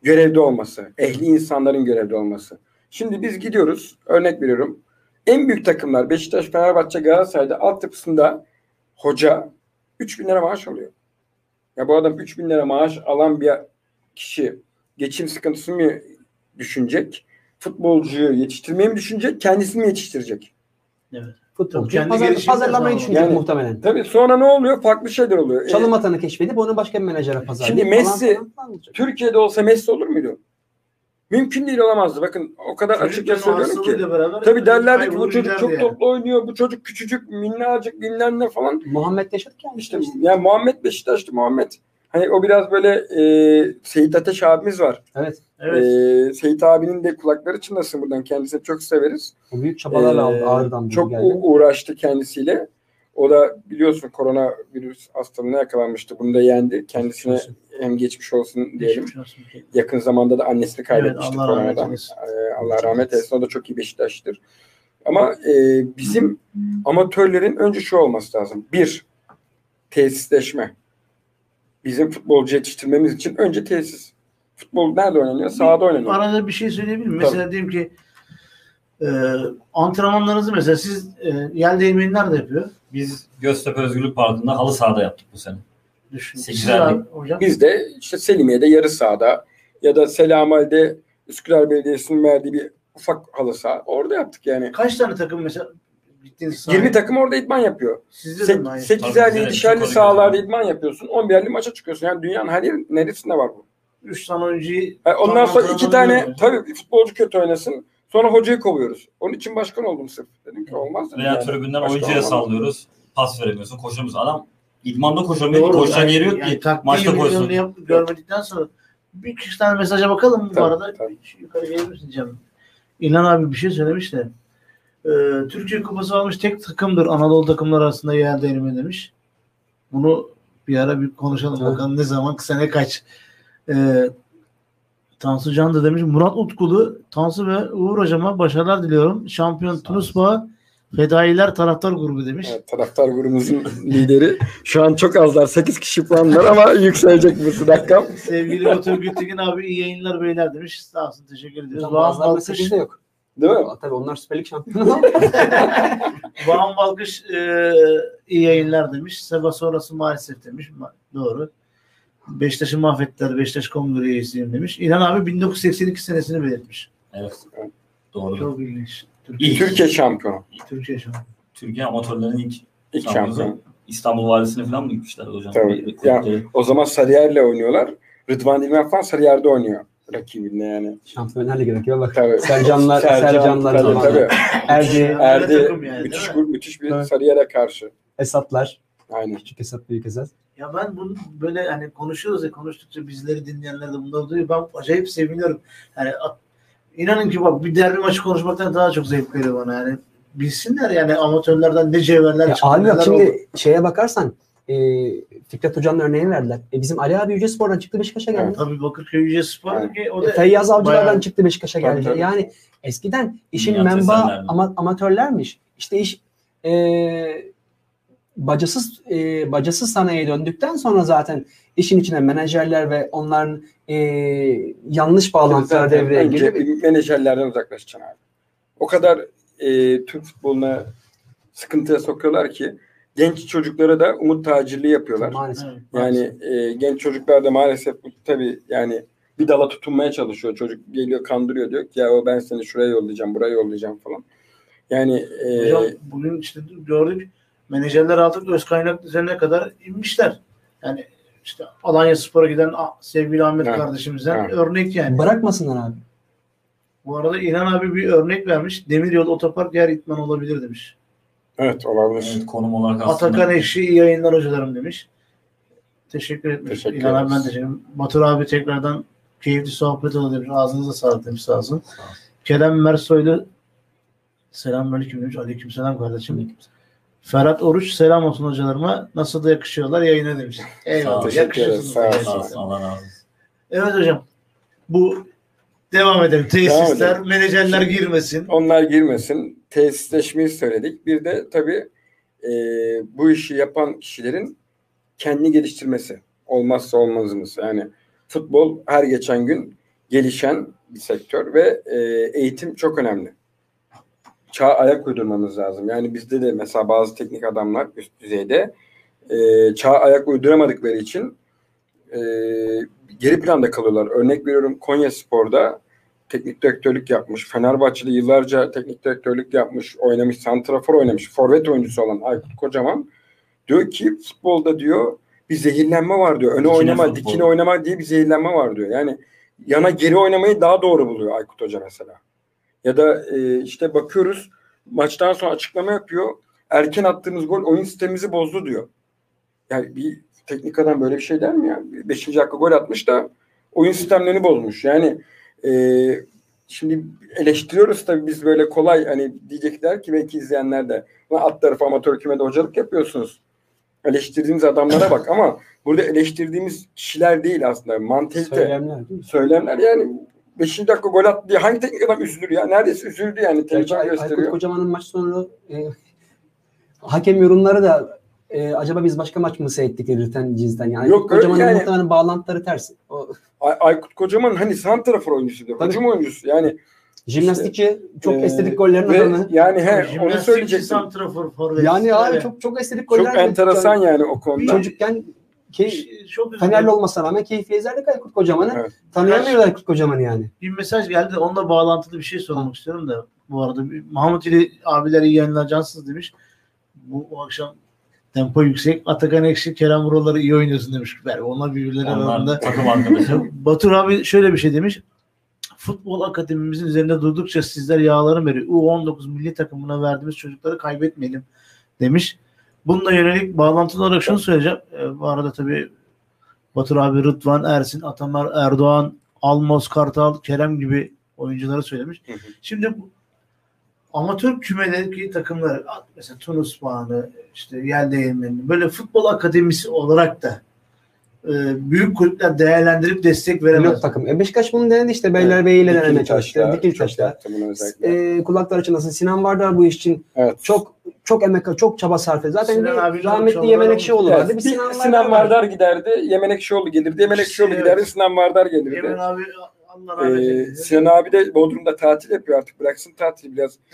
[SPEAKER 4] görevde olması, ehli insanların görevde olması. Şimdi biz gidiyoruz, örnek veriyorum. En büyük takımlar Beşiktaş, Fenerbahçe, Galatasaray'da altyapısında hoca 3 bin lira maaş alıyor. Ya bu adam 3 bin lira maaş alan bir kişi geçim sıkıntısını mı düşünecek? Futbolcuyu yetiştirmeyi mi düşünecek? Kendisini mi yetiştirecek?
[SPEAKER 2] Evet.
[SPEAKER 5] Futbolcu pazar, pazarlamayı düşünecek
[SPEAKER 4] Yani-
[SPEAKER 5] muhtemelen.
[SPEAKER 4] Tabii sonra ne oluyor? Farklı şeyler oluyor. E,
[SPEAKER 5] Çalım atanı keşfedip onu başka bir menajere pazarlayıp
[SPEAKER 4] Şimdi Messi-
[SPEAKER 5] falan falan olacak.
[SPEAKER 4] Türkiye'de olsa Messi olur muydu? Mümkün değil olamazdı. Bakın o kadar açıkça
[SPEAKER 2] Çocukken o
[SPEAKER 4] söylüyorum ki.
[SPEAKER 2] beraber
[SPEAKER 4] Tabii derlerdi ki bu çocuk çok
[SPEAKER 2] yani.
[SPEAKER 4] toplu oynuyor, bu çocuk küçücük, minnacık, bilmem ne falan.
[SPEAKER 5] Muhammed Yaşar gelmiş.
[SPEAKER 4] İşte yani Muhammed Beşiktaşlı Muhammed. Hani o biraz böyle e, Seyit Ateş abimiz var.
[SPEAKER 5] Evet.
[SPEAKER 2] Evet.
[SPEAKER 4] E, Seyit abinin de kulakları çınlasın buradan. Kendisini çok severiz.
[SPEAKER 5] O büyük çabalarla aldı.
[SPEAKER 4] Ee,
[SPEAKER 5] Ağrı'dan
[SPEAKER 4] Çok
[SPEAKER 5] geldi.
[SPEAKER 4] uğraştı kendisiyle. O da biliyorsun koronavirüs hastalığına yakalanmıştı. Bunu da yendi. Kendisine
[SPEAKER 5] Geçmiş
[SPEAKER 4] hem geçmiş olsun diyelim.
[SPEAKER 2] Geçmiş olsun.
[SPEAKER 4] Yakın zamanda da annesini kaybetmişti
[SPEAKER 2] Allah rahmet
[SPEAKER 4] koronadan. Ee, Allah rahmet eylesin. O da çok iyi Beşiktaş'tır. Ama e, bizim amatörlerin önce şu olması lazım. Bir, tesisleşme. Bizim futbolcu yetiştirmemiz için önce tesis. Futbol nerede oynanıyor? Sahada oynanıyor.
[SPEAKER 2] Arada bir şey söyleyebilir miyim? Mesela diyelim ki e, antrenmanlarınızı mesela siz e, yel değirmeni nerede yapıyor?
[SPEAKER 3] Biz Göztepe Özgürlük Parkı'nda halı sahada yaptık bu sene.
[SPEAKER 2] Düşün.
[SPEAKER 3] Sekiz
[SPEAKER 2] Siz
[SPEAKER 3] aylık.
[SPEAKER 2] abi hocam.
[SPEAKER 4] Biz de işte Selimiye'de yarı sahada ya da Selamal'de Üsküdar Belediyesi'nin verdiği bir ufak halı saha. Orada yaptık yani.
[SPEAKER 2] Kaç tane takım mesela?
[SPEAKER 4] 20 takım orada idman yapıyor.
[SPEAKER 2] Sizde de mi aynı?
[SPEAKER 4] 8'erli,
[SPEAKER 3] Tabii, güzel,
[SPEAKER 4] 7'şerli
[SPEAKER 3] çok
[SPEAKER 4] sahalarda
[SPEAKER 3] organize.
[SPEAKER 4] idman yapıyorsun. 11'erli maça çıkıyorsun. Yani dünyanın her yer, neresinde var bu?
[SPEAKER 2] Üç tane oyuncuyu
[SPEAKER 4] Yani ondan
[SPEAKER 2] Tamam,
[SPEAKER 4] sonra iki tane tabii futbolcu kötü oynasın. Sonra hocayı kovuyoruz. Onun için başkan oldum sırf. Dedim ki olmaz.
[SPEAKER 3] Veya
[SPEAKER 4] yani.
[SPEAKER 3] tribünden oyuncuya
[SPEAKER 4] olmaz.
[SPEAKER 3] sallıyoruz. Pas veremiyorsun. Koşamıyorsun. Adam idmanda koşamıyor.
[SPEAKER 2] Doğru.
[SPEAKER 3] Koşacak
[SPEAKER 2] Yani-
[SPEAKER 3] yeri yok
[SPEAKER 2] yani
[SPEAKER 3] ki. Maçta koşsun.
[SPEAKER 2] görmedikten sonra bir iki tane mesaja bakalım mı bu
[SPEAKER 4] Tabii,
[SPEAKER 2] arada?
[SPEAKER 4] tabii.
[SPEAKER 2] Yukarı gelir misin canım? İlhan abi bir şey söylemiş de. Ee, Türkiye Kupası almış tek takımdır Anadolu takımları arasında yer değirmeni demiş. Bunu bir ara bir konuşalım
[SPEAKER 5] Evet.
[SPEAKER 2] bakalım ne zaman sene kaç. Ee, Tansu Can da demiş Murat Utkulu Tansu ve Uğur hocama başarılar diliyorum. Şampiyon Tunusba Fedailer taraftar grubu demiş.
[SPEAKER 4] Evet, taraftar grubumuzun lideri. Şu an çok azlar. 8 kişi puanlar ama yükselecek bu rakam.
[SPEAKER 2] Sevgili Batur Gültekin abi iyi yayınlar beyler demiş. Sağ olsun teşekkür ediyoruz.
[SPEAKER 5] Bazılarında
[SPEAKER 2] Balkış,
[SPEAKER 5] 8'de yok.
[SPEAKER 4] Değil mi?
[SPEAKER 5] Tabii onlar Süper Lig şampiyonu.
[SPEAKER 2] Doğan Balkış e, iyi yayınlar demiş. Seba sonrası maalesef demiş. Doğru. Beşiktaş'ı mahvettiler. Beşiktaş kongre üyesiyim demiş. İlhan abi 1982 senesini belirtmiş.
[SPEAKER 3] Evet. Doğru.
[SPEAKER 2] Çok ilginç. Türkiye,
[SPEAKER 3] İlk.
[SPEAKER 4] Türkiye şampiyonu.
[SPEAKER 2] Türkiye an.
[SPEAKER 3] Türkiye amatörlerin ilk
[SPEAKER 4] İlk
[SPEAKER 3] şampiyonu.
[SPEAKER 4] şampiyon.
[SPEAKER 3] İstanbul Valisi'ne falan mı gitmişler hocam?
[SPEAKER 4] Tabii.
[SPEAKER 3] Bir-
[SPEAKER 4] Ya,
[SPEAKER 3] bir-
[SPEAKER 4] O zaman Sarıyer'le oynuyorlar. Rıdvan Dilmen falan Sarıyer'de oynuyor. Rakibinde yani.
[SPEAKER 5] Şampiyonlar Ligi rakibe bak.
[SPEAKER 4] Tabii.
[SPEAKER 5] Sercanlar,
[SPEAKER 4] Sercan,
[SPEAKER 5] Sercanlar
[SPEAKER 4] tabii,
[SPEAKER 5] zamanı.
[SPEAKER 4] tabii.
[SPEAKER 5] Erdi,
[SPEAKER 4] Erdi
[SPEAKER 2] yani,
[SPEAKER 4] müthiş, müthiş bir
[SPEAKER 5] Evet.
[SPEAKER 4] Sarıyer'e karşı.
[SPEAKER 5] Esatlar.
[SPEAKER 4] Aynen.
[SPEAKER 5] Küçük Esat, Büyük Esat.
[SPEAKER 2] Ya ben bunu böyle hani konuşuyoruz ya konuştukça bizleri dinleyenler de bunları duyuyor. Ben acayip seviniyorum. Yani inanın ki bak bir derbi maçı konuşmaktan daha çok zevk veriyor bana yani. Bilsinler yani amatörlerden ne cevherler çıkıyor.
[SPEAKER 5] abi bak şimdi
[SPEAKER 2] oldu.
[SPEAKER 5] şeye bakarsan e, Fikret Hoca'nın örneğini verdiler. E, bizim Ali abi Yüce Spor'dan çıktı Beşiktaş'a geldi.
[SPEAKER 2] Tabii Bakırköy Yüce Spor ki o
[SPEAKER 5] E,
[SPEAKER 2] da
[SPEAKER 5] Feyyaz Avcılar'dan
[SPEAKER 2] bayağı-
[SPEAKER 5] çıktı Beşiktaş'a
[SPEAKER 4] Tabii,
[SPEAKER 5] geldi.
[SPEAKER 4] tabii.
[SPEAKER 5] Yani eskiden işin
[SPEAKER 3] Dünya
[SPEAKER 5] menba ama, amatörlermiş. İşte iş e, bacasız e, bacasız sanayiye döndükten sonra zaten işin içine menajerler ve onların e, yanlış bağlantılar
[SPEAKER 4] Zaten
[SPEAKER 5] devreye girip
[SPEAKER 4] menajerlerden uzaklaşacaksın abi. O kadar e, Türk futboluna sıkıntıya sokuyorlar ki genç çocuklara da umut tacirliği yapıyorlar.
[SPEAKER 5] maalesef.
[SPEAKER 4] Yani e, genç çocuklar da maalesef tabii yani bir dala tutunmaya çalışıyor. Çocuk geliyor kandırıyor diyor ki ya o ben seni şuraya yollayacağım, buraya yollayacağım falan. Yani e,
[SPEAKER 2] Hocam bugün işte gördük menajerler artık öz kaynak düzenine kadar inmişler. Yani işte Alanya Spor'a giden sevgili Ahmet
[SPEAKER 4] Evet.
[SPEAKER 2] kardeşimizden
[SPEAKER 4] Evet.
[SPEAKER 2] örnek yani.
[SPEAKER 5] Bırakmasınlar abi.
[SPEAKER 2] Bu arada İlhan abi bir örnek vermiş. Demiryolu Otopark yer itman olabilir demiş.
[SPEAKER 4] Evet olabilir.
[SPEAKER 3] Evet, konum olarak aslında.
[SPEAKER 2] Atakan Ekşi iyi yayınlar hocalarım demiş. Teşekkür etmiş.
[SPEAKER 4] Teşekkür
[SPEAKER 2] İlhan abi ben teşekkür ederim. Batur abi tekrardan keyifli sohbet oldu demiş. Ağzınıza sağlık demiş sağ olsun.
[SPEAKER 3] Sağ.
[SPEAKER 2] Kerem Mersoylu selamünaleyküm demiş. Aleyküm selam kardeşim. Ferhat Oruç selam olsun hocalarıma. Nasıl da yakışıyorlar yayına demiş. Eyvallah. Yakışıyorsunuz.
[SPEAKER 4] sağ
[SPEAKER 3] olsun. Allah razı olsun.
[SPEAKER 2] Evet hocam. Bu devam edelim. Tesisler,
[SPEAKER 4] edelim.
[SPEAKER 2] menajerler girmesin.
[SPEAKER 4] Onlar girmesin. Tesisleşmeyi söyledik. Bir de tabii e, bu işi yapan kişilerin kendi geliştirmesi olmazsa olmazımız. Yani futbol her geçen gün gelişen bir sektör ve e, eğitim çok önemli. Çağa ayak uydurmamız lazım. Yani bizde de mesela bazı teknik adamlar üst düzeyde e, çağa ayak uyduramadıkları için e, geri planda kalıyorlar. Örnek veriyorum Konya Spor'da teknik direktörlük yapmış. Fenerbahçe'de yıllarca teknik direktörlük yapmış, oynamış, santrafor oynamış, forvet oyuncusu olan Aykut Kocaman diyor ki futbolda diyor bir zehirlenme var diyor. Öne
[SPEAKER 3] Dikine
[SPEAKER 4] oynama,
[SPEAKER 3] futbol.
[SPEAKER 4] dikine oynama diye bir zehirlenme var diyor. Yani yana geri oynamayı daha doğru buluyor Aykut Hoca mesela. Ya da e, işte bakıyoruz maçtan sonra açıklama yapıyor. Erken attığımız gol oyun sistemimizi bozdu diyor. Yani bir teknik adam böyle bir şey der mi ya? Beşinci dakika gol atmış da oyun sistemlerini bozmuş. Yani e, şimdi eleştiriyoruz tabii biz böyle kolay hani diyecekler ki belki izleyenler de "Lan alt tarafı amatör kümede hocalık yapıyorsunuz. Eleştirdiğimiz adamlara bak ama burada eleştirdiğimiz kişiler değil aslında. Mantalite,
[SPEAKER 5] Söylemler değil mi?
[SPEAKER 4] söylemler yani 5. dakika gol attı diye hangi teknik adam üzülür ya? Neredeyse üzüldü yani. Televizyon
[SPEAKER 5] Ay- Aykut
[SPEAKER 4] gösteriyor.
[SPEAKER 5] Kocaman'ın maç sonu e, hakem yorumları da e, acaba biz başka maç mı seyrettik dedirten cinsten. Yani
[SPEAKER 4] Yok,
[SPEAKER 5] Kocaman'ın
[SPEAKER 4] yani-
[SPEAKER 5] muhtemelen bağlantıları ters. O,
[SPEAKER 4] Ay- Aykut Kocaman hani santrafor oyuncusudur.
[SPEAKER 5] Tabii.
[SPEAKER 4] Hücum oyuncusu. Yani
[SPEAKER 5] jimnastikçi çok
[SPEAKER 4] e,
[SPEAKER 5] estetik gollerin
[SPEAKER 4] ve
[SPEAKER 5] adamı.
[SPEAKER 4] yani he, onu söyleyecektim.
[SPEAKER 2] santrafor, forvet.
[SPEAKER 5] Yani abi çok çok estetik goller.
[SPEAKER 4] Çok enteresan yani o konuda.
[SPEAKER 5] Çocukken key,
[SPEAKER 2] çok üzüldüm.
[SPEAKER 5] Fenerli olmasına rağmen keyifli izlerdik Aykut Kocaman'ı.
[SPEAKER 4] Evet.
[SPEAKER 5] Tanıyamıyorlar Aykut Kocaman'ı yani.
[SPEAKER 2] bir mesaj geldi de onunla bağlantılı bir şey sormak istiyorum da bu arada Mahmut İli abiler iyi yayınlar cansız demiş. Bu o akşam tempo yüksek. Atakan Ekşi, Kerem Vuralları iyi oynuyorsun demiş. Yani onlar birbirleri
[SPEAKER 3] Onlar
[SPEAKER 2] arasında.
[SPEAKER 3] takım arkadaşı.
[SPEAKER 2] Batur abi şöyle bir şey demiş. Futbol akademimizin üzerinde durdukça sizler yağların veriyor. U19 milli takımına verdiğimiz çocukları kaybetmeyelim demiş. Bununla yönelik bağlantılı olarak şunu söyleyeceğim. Ee, bu arada tabii Batur abi, Rıdvan, Ersin, Atamer, Erdoğan, Almos, Kartal, Kerem gibi oyuncuları söylemiş.
[SPEAKER 4] Hı hı.
[SPEAKER 2] Şimdi bu amatör kümedeki takımlar mesela Tunus Bağını, işte Yel Değirmeni böyle futbol akademisi olarak da e, büyük kulüpler değerlendirip destek veremez.
[SPEAKER 5] Pilot takım. E Beşiktaş bunu denedi işte. Beylerbeyi ile denemeye çalıştı. Dikili
[SPEAKER 4] çok
[SPEAKER 5] taşla.
[SPEAKER 4] yaptı bunu özellikle.
[SPEAKER 5] E, kulaklar çınlasın. Sinan Vardar bu iş için
[SPEAKER 4] evet.
[SPEAKER 5] çok çok emek, çok çaba sarf etti. Zaten
[SPEAKER 2] Sinan
[SPEAKER 5] bir
[SPEAKER 2] abi
[SPEAKER 5] rahmetli
[SPEAKER 2] çaba
[SPEAKER 5] Yemen
[SPEAKER 2] sarf
[SPEAKER 5] Ekşioğlu
[SPEAKER 4] Evet,
[SPEAKER 5] vardı. Bir Sinan,
[SPEAKER 4] Sinan,
[SPEAKER 5] Vardar vardı.
[SPEAKER 4] Vardar giderdi. Yemen Ekşioğlu gelirdi. Yemen Ekşioğlu
[SPEAKER 2] Evet.
[SPEAKER 4] giderdi. Sinan Vardar gelirdi.
[SPEAKER 2] Yemen abi
[SPEAKER 4] Ee. Sinan abi de Bodrum'da tatil yapıyor artık. Bıraksın tatili biraz.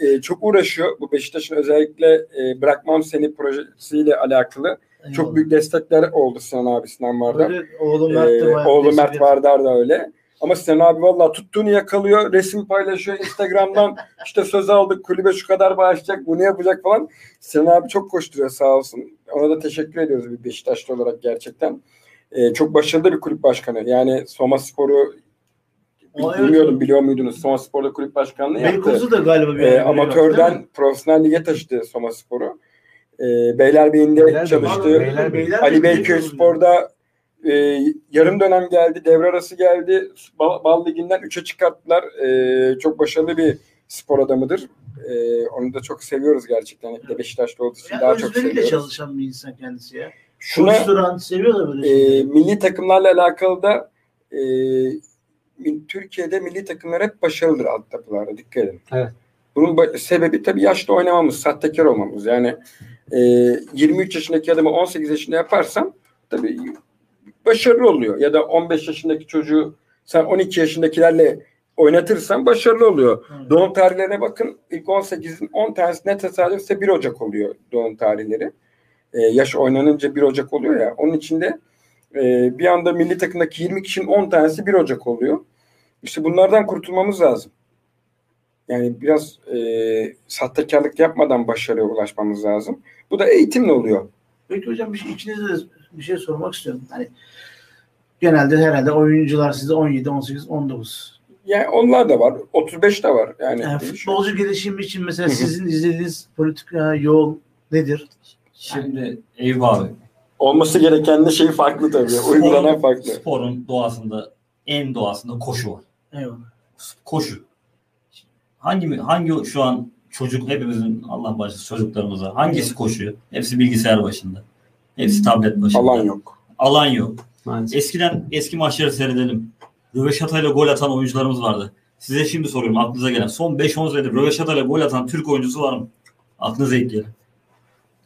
[SPEAKER 4] Ee, çok uğraşıyor. Bu Beşiktaş'ın özellikle e, Bırakmam Seni projesiyle alakalı. Çok
[SPEAKER 2] Eyvallah.
[SPEAKER 4] büyük destekler oldu Sinan abi Sinan Vardar.
[SPEAKER 2] Böyle oğlu Mert
[SPEAKER 4] Ee,
[SPEAKER 2] bayağı
[SPEAKER 4] oğlu Mert. Vardar da öyle. Ama Sinan abi valla tuttuğunu yakalıyor. Resim paylaşıyor Instagram'dan. işte söz aldık kulübe şu kadar bağışlayacak bunu yapacak falan. Sinan abi çok koşturuyor sağ olsun. Ona da teşekkür ediyoruz bir Beşiktaşlı olarak gerçekten. Ee, çok başarılı bir kulüp başkanı. Yani Soma Spor'u
[SPEAKER 2] O, evet.
[SPEAKER 4] bilmiyordum biliyor muydunuz? Soma Spor'da kulüp başkanlığı yaptı.
[SPEAKER 2] Beykoz'u da galiba bir değil
[SPEAKER 4] amatörden
[SPEAKER 2] mi?
[SPEAKER 4] profesyonel lige taşıdı Soma Spor'u. Ee, Beylerbeyi'nde
[SPEAKER 5] Beylerbeyi.
[SPEAKER 4] çalıştı.
[SPEAKER 2] Beyler-
[SPEAKER 4] Ali
[SPEAKER 2] Beyler-
[SPEAKER 4] Beyköy Spor'da e, yarım dönem geldi, devre arası geldi. Bal, Bal Ligi'nden 3'e çıkarttılar. E, çok başarılı bir spor adamıdır. E, onu da çok seviyoruz gerçekten. Bir de Beşiktaşlı olduğu için
[SPEAKER 2] Ya
[SPEAKER 4] daha çok seviyoruz.
[SPEAKER 2] çalışan bir insan kendisi ya.
[SPEAKER 4] Şuna
[SPEAKER 2] Koşturan, seviyor da böyle
[SPEAKER 4] e, milli takımlarla alakalı da e, Türkiye'de milli takımlar hep başarılıdır alt yapılarda. Dikkat edin.
[SPEAKER 5] Evet.
[SPEAKER 4] Bunun sebebi tabii yaşlı oynamamız, sahtekar olmamız. Yani e, 23 yaşındaki adamı 18 yaşında yaparsan tabii başarılı oluyor. Ya da 15 yaşındaki çocuğu sen 12 yaşındakilerle oynatırsan başarılı oluyor.
[SPEAKER 2] Evet.
[SPEAKER 4] Doğum tarihlerine bakın. İlk 18'in 10 tanesi ne tesadüfse 1 Ocak oluyor doğum tarihleri. Ee, yaş oynanınca 1 Ocak oluyor ya. Onun içinde e, bir anda milli takımdaki 20 kişinin 10 tanesi 1 Ocak oluyor. İşte bunlardan kurtulmamız lazım. Yani biraz e, sahtekarlık yapmadan başarıya ulaşmamız lazım. Bu da eğitimle oluyor.
[SPEAKER 2] Peki hocam bir şey, ikinize de bir şey sormak istiyorum. Hani genelde herhalde oyuncular sizde 17, 18, 19.
[SPEAKER 4] Yani onlar da var. 35 de var. Yani,
[SPEAKER 2] Yani futbolcu gelişimi için mesela sizin izlediğiniz politika yol nedir?
[SPEAKER 3] Şimdi abi.
[SPEAKER 4] olması gereken de şey farklı tabii. Uygulanan farklı.
[SPEAKER 3] Sporun doğasında en doğasında koşu var.
[SPEAKER 2] Eyvallah.
[SPEAKER 3] Koşu. Hangi hangi şu an çocuk hepimizin Allah başlasın çocuklarımıza hangisi koşuyor? Hepsi bilgisayar başında. Hepsi tablet başında.
[SPEAKER 4] Alan yok.
[SPEAKER 3] Alan yok.
[SPEAKER 5] Maalesef.
[SPEAKER 3] Eskiden eski maçları seyredelim. Röveşatayla gol atan oyuncularımız vardı. Size şimdi soruyorum aklınıza gelen. Son 5-10 senedir Röveşatayla gol atan Türk oyuncusu var mı? Aklınıza ekleyelim.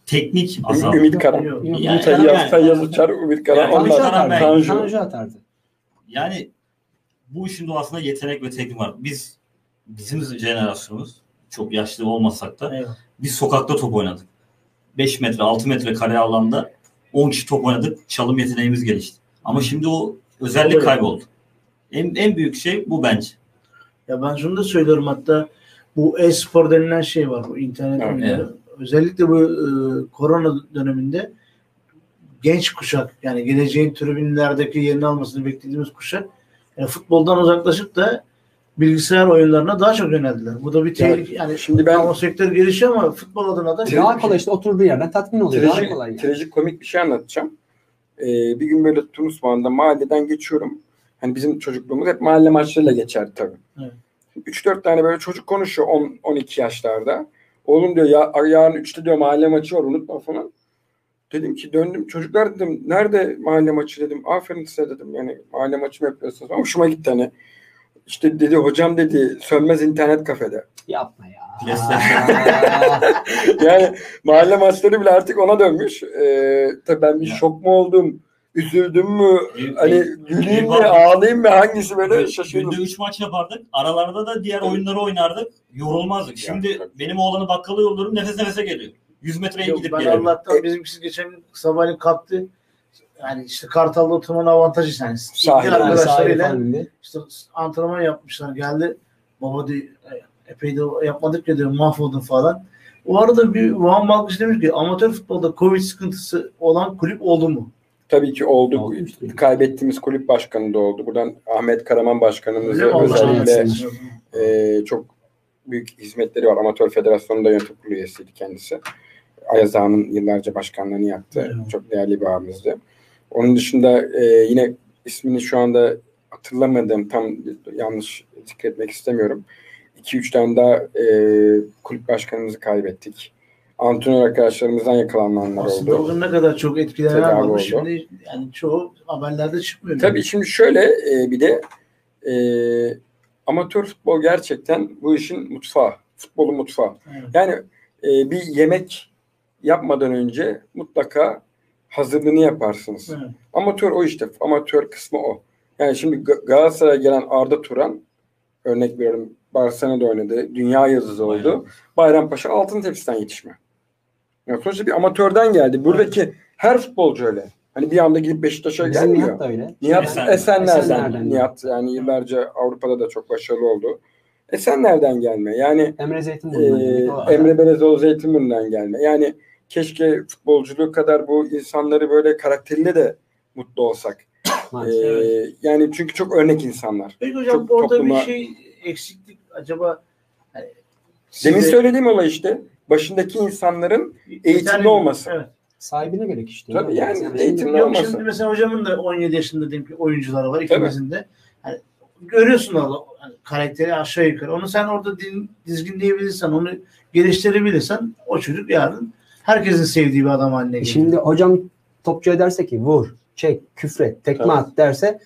[SPEAKER 3] Teknik azaldı.
[SPEAKER 4] Ümit Karan.
[SPEAKER 3] Yani-
[SPEAKER 4] Tayyaz,
[SPEAKER 3] yani-
[SPEAKER 4] Tayyaz Uçar, Ümit Karan.
[SPEAKER 3] Yani.
[SPEAKER 5] Tanju atardı.
[SPEAKER 3] Yani bu işin doğasında yetenek ve teknik var. Biz bizim jenerasyonumuz çok yaşlı olmasak da
[SPEAKER 2] Eyvallah.
[SPEAKER 3] biz sokakta top oynadık. 5 metre 6 metre kare alanda 10 kişi top oynadık. Çalım yeteneğimiz gelişti. Ama şimdi o özellik kayboldu. En, en büyük şey bu bence.
[SPEAKER 2] Ya ben şunu da söylüyorum hatta bu e-spor denilen şey var. Bu internet
[SPEAKER 4] Evet.
[SPEAKER 2] Özellikle bu e, korona döneminde genç kuşak yani geleceğin tribünlerdeki yerini almasını beklediğimiz kuşak e, futboldan uzaklaşıp da bilgisayar oyunlarına daha çok yöneldiler. Bu da bir tehlike. Yani
[SPEAKER 4] Şimdi ben-
[SPEAKER 2] o sektör gelişiyor ama futbol adına da
[SPEAKER 5] Daha kolay işte oturduğu yerden tatmin oluyor. Daha
[SPEAKER 4] Trajik,
[SPEAKER 5] kolay yani.
[SPEAKER 4] trajik komik bir şey anlatacağım. Ee, bir gün böyle Tunus Bağı'nda mahalleden geçiyorum. Hani bizim çocukluğumuz hep mahalle maçlarıyla geçerdi tabii.
[SPEAKER 2] Evet.
[SPEAKER 4] 3-4 tane böyle çocuk konuşuyor 10 12 yaşlarda. Oğlum diyor ya yarın 3'te diyor mahalle maçı var unutma falan. Dedim ki döndüm çocuklar dedim nerede mahalle maçı dedim. Aferin size dedim yani mahalle maçı mı yapıyorsunuz? Ama hoşuma gitti hani. İşte dedi hocam dedi sönmez internet kafede.
[SPEAKER 5] Yapma ya.
[SPEAKER 4] Yani mahalle maçları bile artık ona dönmüş. Ee, tabii ben bir
[SPEAKER 3] Ya.
[SPEAKER 4] şok mu oldum? Üzüldüm mü?
[SPEAKER 3] Ev-
[SPEAKER 4] Hani güleyim mi? Ağlayayım mı? Hangisi böyle
[SPEAKER 3] Günde
[SPEAKER 4] şaşırdım.
[SPEAKER 3] 3 maç yapardık. Aralarda da diğer oyunları oynardık. Yorulmazdık. Şimdi
[SPEAKER 4] tabii.
[SPEAKER 3] benim oğlanı bakkala yolluyorum nefes nefese geliyor. 100 metreye
[SPEAKER 2] Yok,
[SPEAKER 3] gidip
[SPEAKER 2] ben
[SPEAKER 3] geliyor.
[SPEAKER 2] Allah'tan bizimkisi geçen sabahleyin kalktı. Yani işte Kartal'da oturmanın avantajı yani.
[SPEAKER 4] Sahil, yani
[SPEAKER 2] arkadaşlarıyla işte antrenman yapmışlar. Geldi baba diyor, epey de yapmadık ya diyor mahvoldum falan. O arada bir Van Balkış demiş ki amatör futbolda Covid sıkıntısı olan kulüp oldu mu?
[SPEAKER 4] Tabii ki oldu.
[SPEAKER 5] Olmuştur.
[SPEAKER 4] Kaybettiğimiz kulüp başkanı da oldu. Buradan Ahmet Karaman
[SPEAKER 2] oldu?
[SPEAKER 4] özellikle e, çok büyük hizmetleri var. Amatör Federasyonu'nda yönetim kurulu üyesiydi kendisi. Ayaz Ağa'nın yıllarca başkanlığını yaptı.
[SPEAKER 2] Evet.
[SPEAKER 4] Çok değerli bir abimizdi. Onun dışında e, yine ismini şu anda hatırlamadım. Tam yanlış zikretmek istemiyorum. 2-3 tane daha e, kulüp başkanımızı kaybettik. Antrenör arkadaşlarımızdan yakalananlar
[SPEAKER 2] Aslında
[SPEAKER 4] oldu.
[SPEAKER 2] gün ne kadar çok etkilenen
[SPEAKER 4] Tedavi
[SPEAKER 2] varmış. Şimdi yani çoğu haberlerde çıkmıyor.
[SPEAKER 4] Tabii şimdi şöyle e, bir de e, amatör futbol gerçekten bu işin mutfağı. Futbolun mutfağı.
[SPEAKER 2] Evet.
[SPEAKER 4] Yani e, bir yemek yapmadan önce mutlaka hazırlığını yaparsınız.
[SPEAKER 2] Evet.
[SPEAKER 4] Amatör o işte. Amatör kısmı o. Yani şimdi Ga- Galatasaray'a gelen Arda Turan örnek veriyorum Barcelona'da oynadı. Dünya yıldızı oldu. Bayrampaşa altın tepsiden yetişme. Yani sonuçta bir amatörden geldi. Buradaki her futbolcu öyle. Hani bir anda gidip Beşiktaş'a
[SPEAKER 5] Bizim
[SPEAKER 4] gelmiyor.
[SPEAKER 5] Nihat da öyle.
[SPEAKER 4] Nihat
[SPEAKER 3] Esen-
[SPEAKER 4] Esenler'den.
[SPEAKER 5] Esenler'den.
[SPEAKER 4] Nihat yani yıllarca Avrupa'da da çok başarılı oldu. Esenler'den gelme. Yani
[SPEAKER 5] Emre
[SPEAKER 4] e,
[SPEAKER 5] Zeytinburnu'ndan.
[SPEAKER 4] Emre Belezoğlu Zeytinburnu'ndan gelme. Yani keşke futbolculuğu kadar bu insanları böyle karakteriyle de mutlu olsak.
[SPEAKER 5] Maalesef.
[SPEAKER 4] Ee, yani çünkü çok örnek insanlar.
[SPEAKER 2] Peki hocam
[SPEAKER 4] Çok
[SPEAKER 2] orada
[SPEAKER 4] topluma-
[SPEAKER 2] bir şey eksiklik acaba hani
[SPEAKER 4] Demin
[SPEAKER 2] size-
[SPEAKER 4] söylediğim olay işte. Başındaki insanların eğitimli
[SPEAKER 2] Yeterli-
[SPEAKER 4] olması.
[SPEAKER 2] Evet.
[SPEAKER 5] Sahibine gerek işte.
[SPEAKER 4] Tabii yani
[SPEAKER 5] şimdi-
[SPEAKER 4] eğitimli
[SPEAKER 2] Yok
[SPEAKER 4] olması.
[SPEAKER 2] şimdi mesela hocamın da 17 yaşında diyelim ki oyuncuları var ikimizin de. Hani görüyorsun orada hani karakteri aşağı yukarı. Onu sen orada din, dizginleyebilirsen, onu geliştirebilirsen o çocuk yarın herkesin sevdiği bir adam haline gelir.
[SPEAKER 5] Şimdi hocam topçuya derse ki vur, çek, küfret, tekme
[SPEAKER 4] Tabii.
[SPEAKER 5] at derse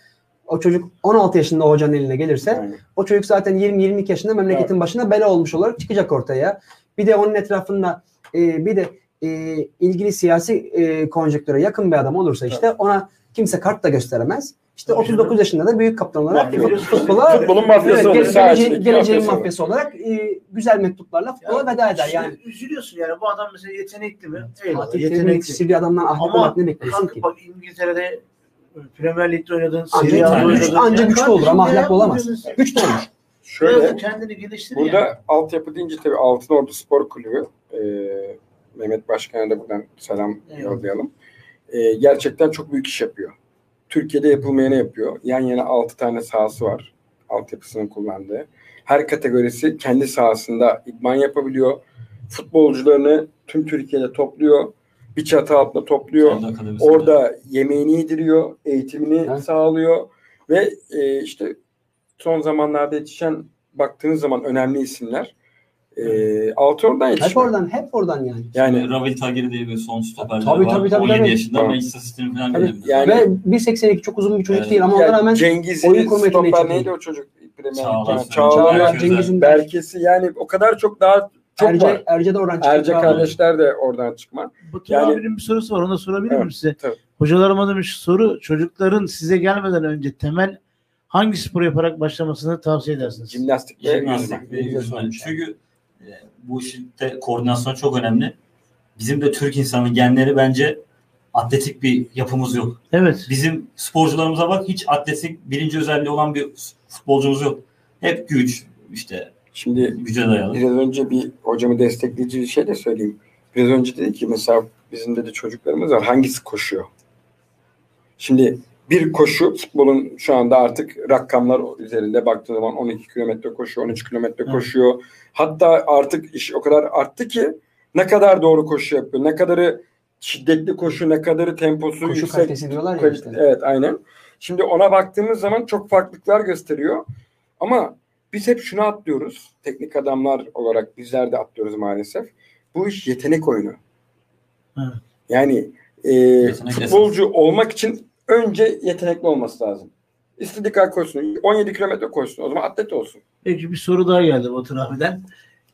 [SPEAKER 5] o çocuk 16 yaşında hocanın eline gelirse
[SPEAKER 4] Yani.
[SPEAKER 5] o çocuk zaten 20-22 yaşında memleketin başına bela olmuş olarak çıkacak ortaya. Bir de onun etrafında e, bir de e, ilgili siyasi e, konjektüre yakın bir adam olursa işte ona kimse kart da gösteremez. İşte
[SPEAKER 2] Tabii
[SPEAKER 5] 39
[SPEAKER 2] canım.
[SPEAKER 5] yaşında da büyük kaptan olarak futbola
[SPEAKER 4] Futbolun mafyası
[SPEAKER 5] evet,
[SPEAKER 4] olur.
[SPEAKER 5] gele-
[SPEAKER 4] Sağ
[SPEAKER 5] geleceğin, geleceğin
[SPEAKER 4] mafyası
[SPEAKER 5] olarak e, güzel mektuplarla futbola veda eder. Yani
[SPEAKER 2] üzülüyorsun yani bu adam mesela yetenekli mi? Eyvallah yetenekli.
[SPEAKER 5] yetiştirdiği adamdan ahlak
[SPEAKER 2] Ama
[SPEAKER 5] olarak ne bekliyorsun ki?
[SPEAKER 2] bak İngiltere'de Premier Lig'de oynadın,
[SPEAKER 5] Anca,
[SPEAKER 2] Serie A'da
[SPEAKER 3] güçlü-
[SPEAKER 2] oynadın.
[SPEAKER 5] anca güçlü olur ama ahlaklı olamaz. Güçlü olur.
[SPEAKER 4] Şöyle
[SPEAKER 2] kendini geliştir
[SPEAKER 4] Burada
[SPEAKER 2] yani.
[SPEAKER 4] altyapı deyince tabii Altınordu Spor Kulübü e, Mehmet Başkan'a da buradan selam yollayalım. E, gerçekten çok büyük iş yapıyor. Türkiye'de yapılmayanı yapıyor. Yan yana 6 tane sahası var. Altyapısının kullandığı. Her kategorisi kendi sahasında idman yapabiliyor. Futbolcularını tüm Türkiye'de topluyor. Bir çatı altında topluyor. Orada yemeğini yediriyor, eğitimini
[SPEAKER 5] Evet.
[SPEAKER 4] sağlıyor ve e, işte son zamanlarda yetişen baktığınız zaman önemli isimler e, altı oradan
[SPEAKER 5] Hep
[SPEAKER 4] yetişiyor.
[SPEAKER 5] oradan, hep oradan yani.
[SPEAKER 4] Yani
[SPEAKER 3] Ravel Tagir diye bir son stoperler
[SPEAKER 5] Tabii,
[SPEAKER 3] var.
[SPEAKER 5] tabii, tabii,
[SPEAKER 3] 17
[SPEAKER 5] tabii.
[SPEAKER 3] yaşında. Manchester City'nin falan
[SPEAKER 5] Tabii.
[SPEAKER 4] Yani-
[SPEAKER 5] Ve 1.82 çok uzun bir çocuk
[SPEAKER 3] Evet.
[SPEAKER 5] değil ama ona
[SPEAKER 4] yani
[SPEAKER 5] rağmen
[SPEAKER 4] Cengiz'i
[SPEAKER 5] oyun kurma yeteneği
[SPEAKER 4] stoper
[SPEAKER 5] çok
[SPEAKER 4] neydi o çocuk? Premier
[SPEAKER 3] Çağlar. Çağlar,
[SPEAKER 5] Cengiz'in
[SPEAKER 4] Berkesi yani o kadar çok daha çok
[SPEAKER 5] Erce,
[SPEAKER 4] var.
[SPEAKER 5] Erce de oradan çıktı.
[SPEAKER 4] Erce kardeşler de oradan çıkma.
[SPEAKER 2] Batu
[SPEAKER 4] Yani-
[SPEAKER 2] abinin bir sorusu var. Onu da sorabilir miyim
[SPEAKER 4] Evet,
[SPEAKER 2] size?
[SPEAKER 4] tabii.
[SPEAKER 2] Hocalarıma demiş soru çocukların size gelmeden önce temel hangi spor yaparak başlamasını tavsiye edersiniz?
[SPEAKER 4] Jimnastik ve yüzme.
[SPEAKER 3] Çünkü bu işte koordinasyon çok önemli. Bizim de Türk insanı genleri bence atletik bir yapımız yok.
[SPEAKER 2] Evet.
[SPEAKER 3] Bizim sporcularımıza bak hiç atletik birinci özelliği olan bir futbolcumuz yok. Hep güç işte
[SPEAKER 4] Şimdi
[SPEAKER 3] güce dayalı.
[SPEAKER 4] biraz önce bir hocamı destekleyici bir şey de söyleyeyim. Biraz önce dedi ki mesela bizim de, de çocuklarımız var. Hangisi koşuyor? Şimdi bir koşu futbolun şu anda artık rakamlar üzerinde baktığı zaman 12 kilometre koşuyor, 13 kilometre koşuyor. Hatta artık iş o kadar arttı ki ne kadar doğru koşu yapıyor, ne kadarı şiddetli koşu, ne kadarı temposu
[SPEAKER 5] Koşu
[SPEAKER 4] yüksek.
[SPEAKER 5] kalitesi diyorlar ya işte.
[SPEAKER 4] Evet aynen. Şimdi ona baktığımız zaman çok farklılıklar gösteriyor. Ama biz hep şunu atlıyoruz. Teknik adamlar olarak bizler de atlıyoruz maalesef. Bu iş yetenek oyunu.
[SPEAKER 2] Evet.
[SPEAKER 4] Yani e, futbolcu olmak için önce yetenekli olması lazım. İstediği kadar koşsun. 17 kilometre koşsun. O zaman atlet olsun.
[SPEAKER 2] Peki bir soru daha geldi Batur abiden.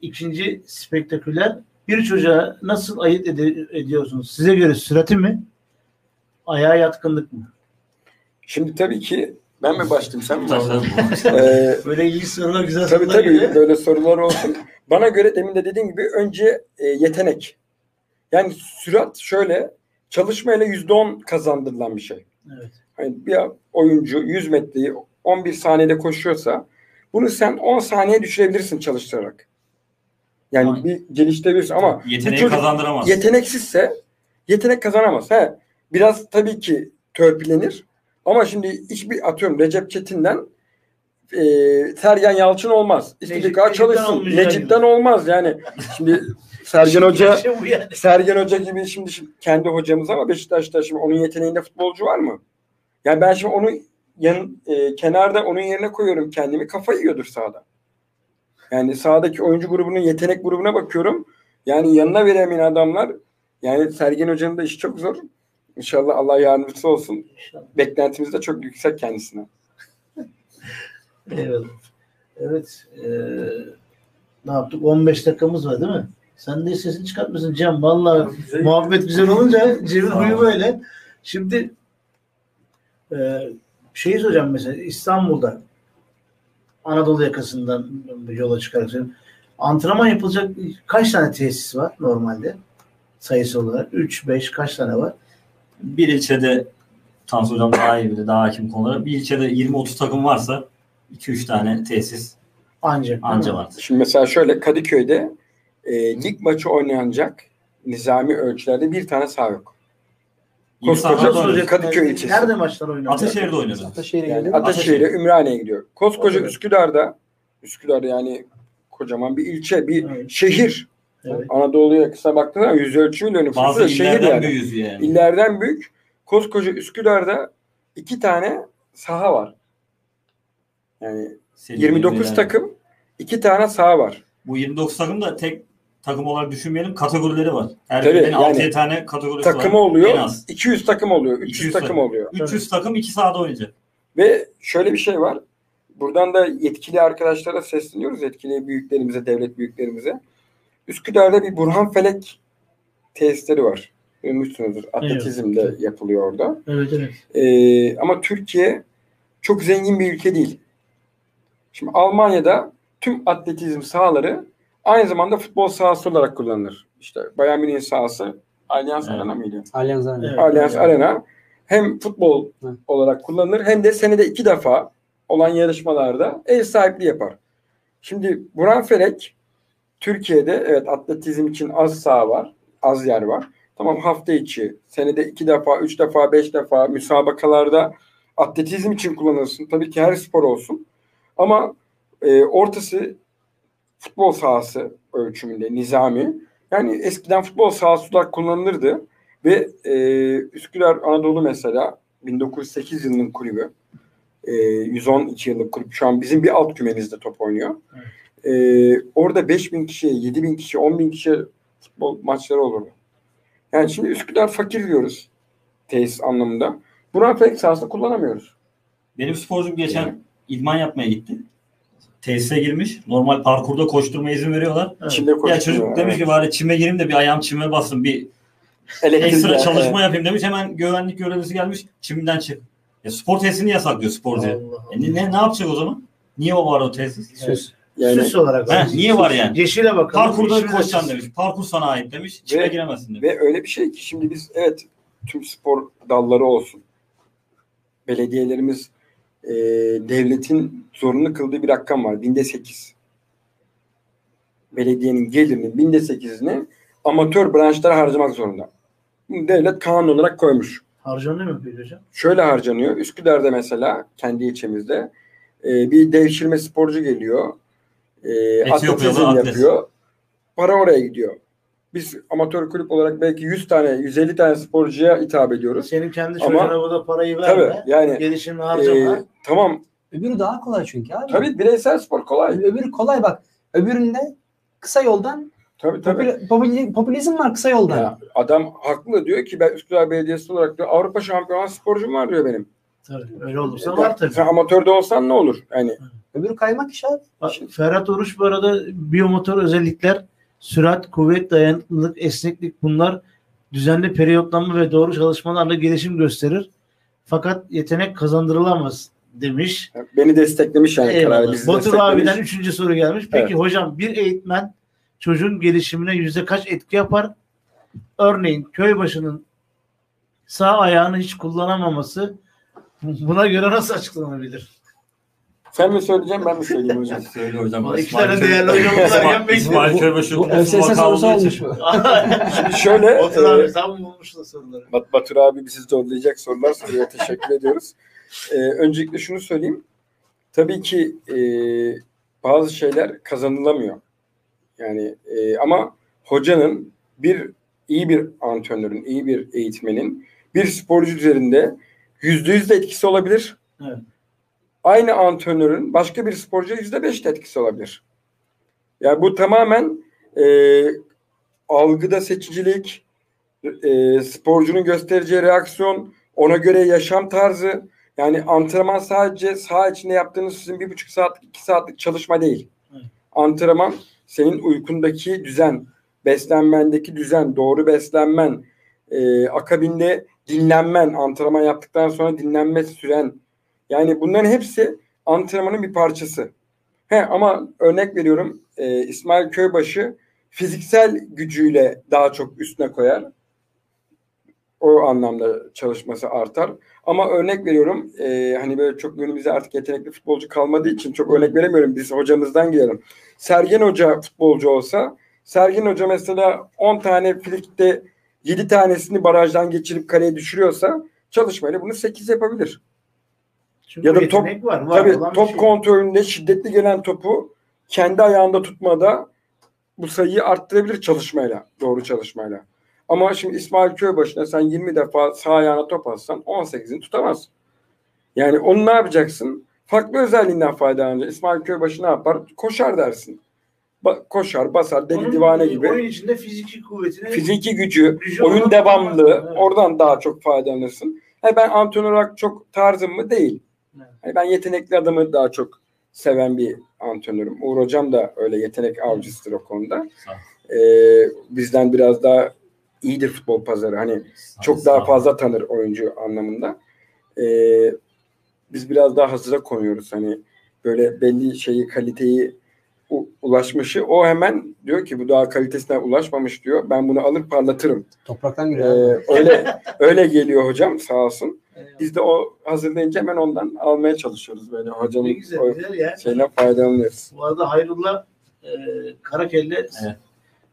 [SPEAKER 2] İkinci spektaküler bir çocuğa nasıl ayırt ede- ediyorsunuz? Size göre sürati mi? Ayağa yatkınlık mı?
[SPEAKER 4] Şimdi tabii ki ben mi başlayayım sen mi
[SPEAKER 3] bu.
[SPEAKER 4] Ee,
[SPEAKER 2] Böyle iyi sorular, güzel
[SPEAKER 4] Tabii
[SPEAKER 2] sorular
[SPEAKER 4] tabii
[SPEAKER 2] geliyor.
[SPEAKER 4] böyle sorular olsun. Bana göre demin de dediğim gibi önce e, yetenek. Yani sürat şöyle çalışmayla yüzde on kazandırılan bir şey.
[SPEAKER 2] Evet.
[SPEAKER 4] Hani bir oyuncu 100 metreyi 11 saniyede koşuyorsa bunu sen 10 saniye düşürebilirsin çalıştırarak. Yani
[SPEAKER 3] Aynen.
[SPEAKER 4] bir geliştirebilirsin ama
[SPEAKER 3] Yeteneği
[SPEAKER 4] çocuk
[SPEAKER 3] kazandıramaz.
[SPEAKER 4] yeteneksizse yetenek kazanamaz. He, biraz tabii ki törpülenir. Ama şimdi hiçbir atıyorum Recep Çetin'den e, Sergen Yalçın olmaz. İstediği kadar çalışsın. Necip'ten olmaz yani. Şimdi Sergen Hoca
[SPEAKER 2] Şey yani.
[SPEAKER 4] Sergen Hoca gibi şimdi, şimdi kendi hocamız ama Beşiktaş'ta şimdi onun yeteneğinde futbolcu var mı? Yani ben şimdi onu yan, e, kenarda onun yerine koyuyorum kendimi. Kafa yiyordur sahada. Yani sahadaki oyuncu grubunun yetenek grubuna bakıyorum. Yani yanına veremeyen adamlar yani Sergen Hoca'nın da işi çok zor. İnşallah Allah yardımcısı olsun. Beklentimiz de çok yüksek kendisine.
[SPEAKER 2] Eyvallah. Evet. eee, ne yaptık? 15 dakikamız var değil mi? Sen de sesini çıkartmasın Cem. Vallahi muhabbet güzel olunca Cem'in huyu böyle. Şimdi eee şeyi soracağım mesela İstanbul'da Anadolu yakasından yola çıkarak söyleyeyim. Antrenman yapılacak kaç tane tesis var normalde? Sayısı olarak 3 5 kaç tane var?
[SPEAKER 3] Bir ilçede Tansu Hocam daha iyi bilir, daha hakim konulara. Bir ilçede 20-30 takım varsa 2-3 tane tesis anca
[SPEAKER 2] mi?
[SPEAKER 3] vardır.
[SPEAKER 4] Şimdi mesela şöyle Kadıköy'de e, lig maçı oynanacak nizami ölçülerde bir tane saha yok. Koskoca. Kadıköy ilçesi.
[SPEAKER 2] Nerede maçlar oynanıyor?
[SPEAKER 3] Ataşehir'de oynuyordu.
[SPEAKER 5] Ataşehir'e
[SPEAKER 4] Yani
[SPEAKER 5] gidiyor.
[SPEAKER 4] Ataşehir'e, Ümraniye'ye gidiyor. Koskoca
[SPEAKER 2] Evet.
[SPEAKER 4] Üsküdar'da, Üsküdar yani kocaman bir ilçe, bir
[SPEAKER 2] Evet.
[SPEAKER 4] şehir.
[SPEAKER 2] Evet.
[SPEAKER 4] Anadolu'ya kısa baktığın zaman yüz ölçümüyle nüfusu
[SPEAKER 3] Bazı
[SPEAKER 4] da şehir
[SPEAKER 3] illerden
[SPEAKER 4] yani.
[SPEAKER 3] yani.
[SPEAKER 4] İllerden büyük. Koskoca Üsküdar'da iki tane saha var. Yani
[SPEAKER 3] Senin
[SPEAKER 4] 29
[SPEAKER 3] bilgiler.
[SPEAKER 4] takım, iki tane saha var.
[SPEAKER 3] Bu 29 takım da tek takım olarak düşünmeyelim. Kategorileri var. Birinin
[SPEAKER 4] yani
[SPEAKER 3] 6 tane kategorisi var.
[SPEAKER 4] Takımı
[SPEAKER 3] En
[SPEAKER 4] oluyor.
[SPEAKER 3] az.
[SPEAKER 4] 200 takım oluyor. 300
[SPEAKER 3] 200
[SPEAKER 4] takım
[SPEAKER 3] takım.
[SPEAKER 4] oluyor.
[SPEAKER 3] 300 takım 2 sahada oynayacak.
[SPEAKER 4] Ve şöyle bir şey var. Buradan da yetkili arkadaşlara sesleniyoruz. Yetkili büyüklerimize, devlet büyüklerimize. Üsküdar'da bir Burhan Felek tesisleri var. Duymuşsunuzdur. Atletizmde yapılıyor orada.
[SPEAKER 2] Evet evet.
[SPEAKER 4] Ee, ama Türkiye çok zengin bir ülke değil. Şimdi Almanya'da tüm atletizm sahaları aynı zamanda futbol sahası olarak kullanılır. İşte Bayern Münih'in sahası Allianz
[SPEAKER 3] Evet.
[SPEAKER 4] Arena mıydı?
[SPEAKER 5] Allianz Arena.
[SPEAKER 2] Evet.
[SPEAKER 4] Allianz Arena hem futbol
[SPEAKER 5] Hı.
[SPEAKER 4] olarak kullanılır hem de senede iki defa olan yarışmalarda ev sahipliği yapar. Şimdi Burhan Felek Türkiye'de evet atletizm için az saha var, az yer var. Tamam hafta içi, senede iki defa, üç defa, beş defa müsabakalarda atletizm için kullanılsın. Tabii ki her spor olsun. Ama e, ortası futbol sahası ölçümünde, nizami. Yani eskiden futbol sahası olarak kullanılırdı. Ve e, Üsküdar Anadolu mesela 1908 yılının kulübü. E, 112 yıllık kulüp. Şu an bizim bir alt kümemizde top oynuyor. E, orada 5000 kişiye, 7000 kişi, 10 bin kişi futbol maçları olurdu. Yani şimdi Üsküdar fakir diyoruz tesis anlamında. Burhan Felek sahasını kullanamıyoruz.
[SPEAKER 3] Benim sporcum geçen idman yapmaya gitti. Tesise girmiş. Normal parkurda koşturmaya izin veriyorlar.
[SPEAKER 2] Evet.
[SPEAKER 4] İçinde
[SPEAKER 3] Ya çocuk demiş ki bari çime gireyim de bir ayağım çime basın. Bir
[SPEAKER 4] Elektrik-
[SPEAKER 3] ekstra çalışma
[SPEAKER 4] Evet.
[SPEAKER 3] yapayım demiş. Hemen güvenlik görevlisi gelmiş. Çimden çık. Ya spor tesisini yasaklıyor
[SPEAKER 2] Allah.
[SPEAKER 3] E ne, ne, ne yapacak o zaman? Niye o var o tesis?
[SPEAKER 5] Süs.
[SPEAKER 4] Yani
[SPEAKER 2] Süs olarak.
[SPEAKER 3] He, niye var yani?
[SPEAKER 2] Yeşile bakalım.
[SPEAKER 3] Parkurda
[SPEAKER 2] yeşile
[SPEAKER 3] koşacaksın demiş. Parkur sana ait demiş. Çime
[SPEAKER 4] Ve-
[SPEAKER 3] giremezsin demiş.
[SPEAKER 4] Ve öyle bir şey ki şimdi biz evet tüm spor dalları olsun. Belediyelerimiz e, devletin zorunlu kıldığı bir rakam var. Binde sekiz. Belediyenin gelirinin binde sekizini amatör branşlara harcamak zorunda. Devlet kanun olarak koymuş.
[SPEAKER 2] Harcanıyor mu peki hocam?
[SPEAKER 4] Şöyle harcanıyor. Üsküdar'da mesela kendi ilçemizde e, bir devşirme sporcu geliyor. E, atletizm
[SPEAKER 3] atlet.
[SPEAKER 4] yapıyor. Para oraya gidiyor. Biz amatör kulüp olarak belki 100 tane, 150 tane sporcuya hitap ediyoruz.
[SPEAKER 2] Senin kendi çocuğuna bu da parayı verme.
[SPEAKER 4] Tabii yani
[SPEAKER 2] Gelişimini
[SPEAKER 4] e,
[SPEAKER 2] harcama.
[SPEAKER 4] tamam
[SPEAKER 5] Öbürü daha kolay çünkü abi.
[SPEAKER 4] tabii bireysel spor kolay.
[SPEAKER 5] Öbürü kolay bak. Öbüründe kısa yoldan
[SPEAKER 4] Tabii tabii.
[SPEAKER 5] popüli- popülizm var kısa yoldan.
[SPEAKER 4] Ya, adam haklı diyor ki ben Üsküdar Belediyesi olarak diyor, Avrupa şampiyonu sporcum var diyor benim.
[SPEAKER 2] Tabii. Öyle olursa
[SPEAKER 4] Ya,
[SPEAKER 2] var tabii.
[SPEAKER 4] Sen amatörde olsan ne olur? Yani
[SPEAKER 5] Öbürü kaymak iş abi.
[SPEAKER 2] Ferhat Oruç bu arada biyomotor özellikler sürat, kuvvet, dayanıklılık, esneklik bunlar düzenli periyotlanma ve doğru çalışmalarla gelişim gösterir. Fakat yetenek kazandırılamaz demiş.
[SPEAKER 4] beni desteklemiş yani
[SPEAKER 2] Eyvallah.
[SPEAKER 4] karar bizi
[SPEAKER 2] Batur abiden üçüncü soru gelmiş. Peki
[SPEAKER 4] Evet.
[SPEAKER 2] hocam bir eğitmen çocuğun gelişimine yüzde kaç etki yapar? Örneğin köybaşının sağ ayağını hiç kullanamaması buna göre nasıl açıklanabilir?
[SPEAKER 4] Sen mi söyleyeceksin ben mi söyleyeyim hocam?
[SPEAKER 3] Söyle hocam.
[SPEAKER 2] İki tane değerli hocamız varken
[SPEAKER 3] İsmail- İsmail Köybaşı
[SPEAKER 5] Bu ÖSS sorusu olmuş.
[SPEAKER 4] Şimdi şöyle
[SPEAKER 2] Batur
[SPEAKER 4] e,
[SPEAKER 2] abi tam bulmuş da soruları.
[SPEAKER 4] Bat- Batur abi bizi zorlayacak sorular soruyor. Teşekkür ediyoruz. E, öncelikle şunu söyleyeyim. Tabii ki e, bazı şeyler kazanılamıyor. Yani e, ama hocanın bir iyi bir antrenörün, iyi bir eğitmenin bir sporcu üzerinde yüzde yüz de etkisi olabilir.
[SPEAKER 2] Evet.
[SPEAKER 4] Aynı antrenörün başka bir sporcuya yüzde beş de etkisi olabilir. Yani bu tamamen e, algıda seçicilik, e, sporcunun göstereceği reaksiyon, ona göre yaşam tarzı. Yani antrenman sadece saha içinde yaptığınız sizin bir buçuk saatlik, iki saatlik çalışma değil.
[SPEAKER 2] Evet.
[SPEAKER 4] Antrenman senin uykundaki düzen, beslenmendeki düzen, doğru beslenmen, e, akabinde dinlenmen, antrenman yaptıktan sonra dinlenme süren. Yani bunların hepsi antrenmanın bir parçası. He, ama örnek veriyorum e, İsmail Köybaşı fiziksel gücüyle daha çok üstüne koyar. O anlamda çalışması artar. Ama örnek veriyorum e, hani böyle çok günümüzde artık yetenekli futbolcu kalmadığı için çok örnek veremiyorum. Biz hocamızdan girelim. Sergen Hoca futbolcu olsa Sergen Hoca mesela 10 tane flikte 7 tanesini barajdan geçirip kaleye düşürüyorsa çalışmayla bunu 8 yapabilir.
[SPEAKER 2] Çünkü
[SPEAKER 4] Ya da
[SPEAKER 2] yetenek var. var
[SPEAKER 4] Tabii top
[SPEAKER 2] şey.
[SPEAKER 4] kontrolünde şiddetli gelen topu kendi ayağında tutmada bu sayıyı arttırabilir çalışmayla, doğru çalışmayla. Ama şimdi İsmail Köybaşı'na sen 20 defa sağ ayağına top atsan 18'ini tutamaz. Yani onu ne yapacaksın? Farklı özelliğinden faydalanacaksın. İsmail Köybaşı ne yapar? Koşar dersin. Ba- koşar, basar, deli
[SPEAKER 2] Onun
[SPEAKER 4] divane gibi.
[SPEAKER 2] Oyun içinde fiziki kuvvetini
[SPEAKER 4] Fiziki gücü,
[SPEAKER 2] Gücü
[SPEAKER 4] oyun
[SPEAKER 2] oradan
[SPEAKER 4] devamlı,
[SPEAKER 2] kullanmaz. Evet.
[SPEAKER 4] oradan daha çok faydalanırsın. He ben antrenör olarak çok tarzım mı? Değil.
[SPEAKER 2] Evet.
[SPEAKER 4] Hani ben yetenekli adamı daha çok seven bir antrenörüm. Uğur Hocam da öyle yetenek avcısıdır o konuda. Ee, bizden biraz daha iyidir futbol pazarı. Hani çok daha fazla tanır oyuncu anlamında. Ee, biz biraz daha hazıra konuyoruz. Hani böyle belli şeyi, kaliteyi u- ulaşmışı. O hemen diyor ki bu daha kalitesine ulaşmamış diyor. Ben bunu alır parlatırım.
[SPEAKER 5] Topraktan
[SPEAKER 4] Ee,
[SPEAKER 5] giriyor. abi.
[SPEAKER 4] öyle öyle geliyor hocam sağ olsun. Biz de o hazırlayınca hemen ondan almaya çalışıyoruz böyle
[SPEAKER 2] ne
[SPEAKER 4] hocamın
[SPEAKER 2] güzel,
[SPEAKER 4] o
[SPEAKER 2] güzel ya.
[SPEAKER 4] faydalanıyoruz.
[SPEAKER 2] Bu arada Hayrullah e, Karakelle
[SPEAKER 3] Evet.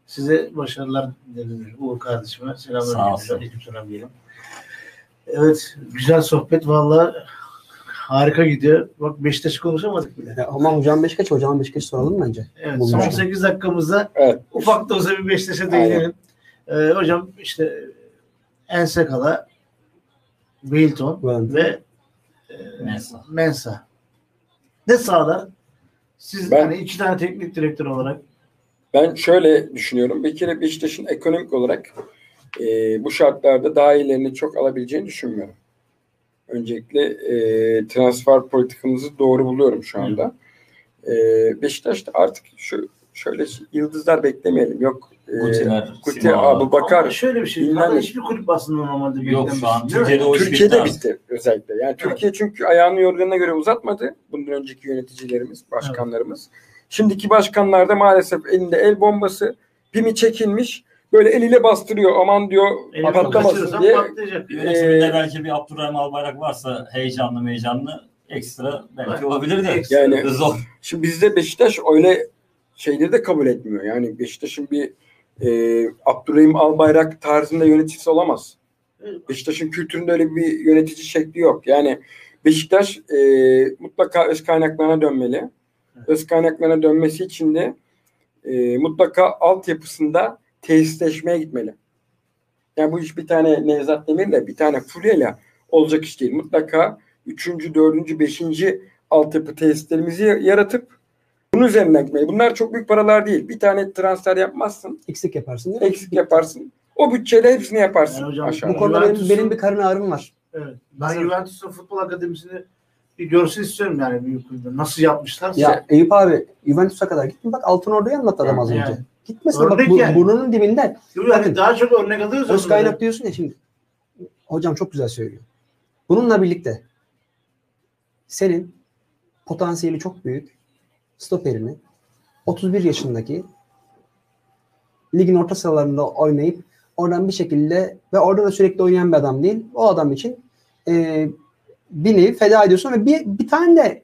[SPEAKER 2] size başarılar dilerim. Uğur kardeşime selamlar
[SPEAKER 3] Sağ olsun.
[SPEAKER 2] Aleykümselam diyelim. Evet, güzel sohbet valla harika gidiyor. Bak Beşiktaş konuşamadık bile.
[SPEAKER 5] Ya, Ama hocam Beşiktaş, hocam Beşiktaş soralım bence.
[SPEAKER 2] Evet, son
[SPEAKER 5] yani.
[SPEAKER 2] 8 dakikamızda
[SPEAKER 4] Evet.
[SPEAKER 2] ufak da olsa bir Beşiktaş'a değinelim. Ee, hocam işte Ensekala, Wilton
[SPEAKER 5] Evet.
[SPEAKER 2] ve e,
[SPEAKER 3] Mensa.
[SPEAKER 2] Mensa. Ne sağlar? Siz
[SPEAKER 4] Ben-
[SPEAKER 2] hani iki tane teknik direktör olarak
[SPEAKER 4] Ben şöyle düşünüyorum. Bir kere Beşiktaş'ın ekonomik olarak e, bu şartlarda daha iyilerini çok alabileceğini düşünmüyorum. Öncelikle e, transfer politikamızı doğru buluyorum şu anda. E, Beşiktaş'ta artık şu şöyle yıldızlar beklemeyelim. Yok
[SPEAKER 3] Gutiler,
[SPEAKER 4] Guti,
[SPEAKER 3] Simao.
[SPEAKER 4] Abu Bakar.
[SPEAKER 2] Ama şöyle bir şey.
[SPEAKER 4] bilmem
[SPEAKER 2] hiçbir kulüp aslında normalde
[SPEAKER 3] Yok şu an
[SPEAKER 2] değil mi?
[SPEAKER 3] Türkiye'de o
[SPEAKER 4] Türkiye'de
[SPEAKER 3] bitti.
[SPEAKER 4] özellikle. Yani Türkiye çünkü ayağını yorganına göre uzatmadı. Bundan önceki yöneticilerimiz, başkanlarımız. Şimdiki başkanlar da maalesef elinde el bombası, pimi çekilmiş. Böyle eliyle bastırıyor. Aman diyor
[SPEAKER 2] Eğer
[SPEAKER 4] patlamasın diye.
[SPEAKER 2] patlayacak.
[SPEAKER 3] Yönetiminde
[SPEAKER 4] Ee,
[SPEAKER 3] belki bir Abdurrahim Albayrak varsa heyecanlı heyecanlı Ekstra belki
[SPEAKER 2] Evet.
[SPEAKER 3] olabilir de.
[SPEAKER 4] Yani-
[SPEAKER 3] zor.
[SPEAKER 4] Şimdi bizde Beşiktaş öyle şeyleri de kabul etmiyor. Yani Beşiktaş'ın bir e, Abdurrahim Albayrak tarzında yöneticisi olamaz. Beşiktaş'ın kültüründe öyle bir yönetici şekli yok. Yani Beşiktaş e, mutlaka öz kaynaklarına dönmeli. Öz kaynaklarına dönmesi için de e, mutlaka altyapısında tesisleşmeye gitmeli. Yani bu iş bir tane Nevzat Demir'le bir tane Fulya'yla olacak iş değil. Mutlaka üçüncü, dördüncü, beşinci altyapı tesislerimizi yaratıp bunun üzerinden gitmeli. Bunlar çok büyük paralar değil. Bir tane transfer yapmazsın,
[SPEAKER 5] Eksik yaparsın değil mi?
[SPEAKER 4] eksik yaparsın. O bütçeyle hepsini yaparsın
[SPEAKER 2] Yani hocam,
[SPEAKER 4] aşağıda.
[SPEAKER 5] Bu konuda benim, benim bir karın ağrım var.
[SPEAKER 2] Evet. Ben Juventus'un futbol akademisini bir görsün istiyorum yani büyük kulüpte. Nasıl yapmışlar?
[SPEAKER 5] Ya Eyüp abi Juventus'a kadar gittim. Bak Altın Ordu'yu anlattı adam az önce.
[SPEAKER 2] Yani.
[SPEAKER 5] Gitmesin bak bu,
[SPEAKER 2] yani.
[SPEAKER 5] burnunun dibinde.
[SPEAKER 2] Yani
[SPEAKER 5] Bakın,
[SPEAKER 2] daha çok örnek alıyoruz.
[SPEAKER 5] Öz kaynak diyorsun ya şimdi. Hocam çok güzel söylüyor. Bununla birlikte senin potansiyeli çok büyük stoperini 31 yaşındaki ligin orta sıralarında oynayıp oradan bir şekilde ve orada da sürekli oynayan bir adam değil. O adam için e, bir nevi feda ediyorsun ve bir, bir tane de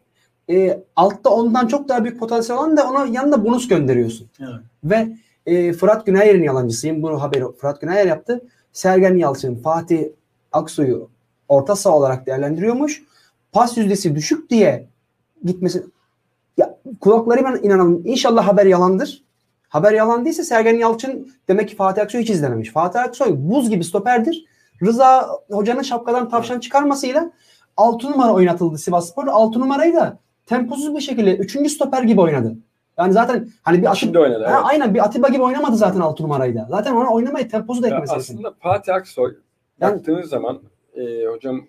[SPEAKER 5] e, altta ondan çok daha büyük potansiyel olan da ona yanında bonus gönderiyorsun.
[SPEAKER 2] Evet.
[SPEAKER 5] Ve e, Fırat Günayer'in yalancısıyım. Bunu haberi Fırat Günayer yaptı. Sergen Yalçın, Fatih Aksu'yu orta saha olarak değerlendiriyormuş. Pas yüzdesi düşük diye gitmesi ya kulakları ben inanamıyorum. İnşallah haber yalandır. Haber yalan değilse Sergen Yalçın demek ki Fatih Aksoy hiç izlememiş. Fatih Aksoy buz gibi stoperdir. Rıza hocanın şapkadan tavşan çıkarmasıyla 6 numara oynatıldı Sivas Spor. 6 numarayı da temposuz bir şekilde 3. stoper gibi oynadı. Yani zaten hani bir Atiba,
[SPEAKER 4] oynadı.
[SPEAKER 5] ha,
[SPEAKER 4] evet.
[SPEAKER 5] aynen bir Atiba gibi oynamadı zaten 6 numarayı da. Zaten ona oynamayı temposu da lazım.
[SPEAKER 4] aslında Fatih Aksoy
[SPEAKER 5] Yani-
[SPEAKER 4] baktığınız zaman e, hocam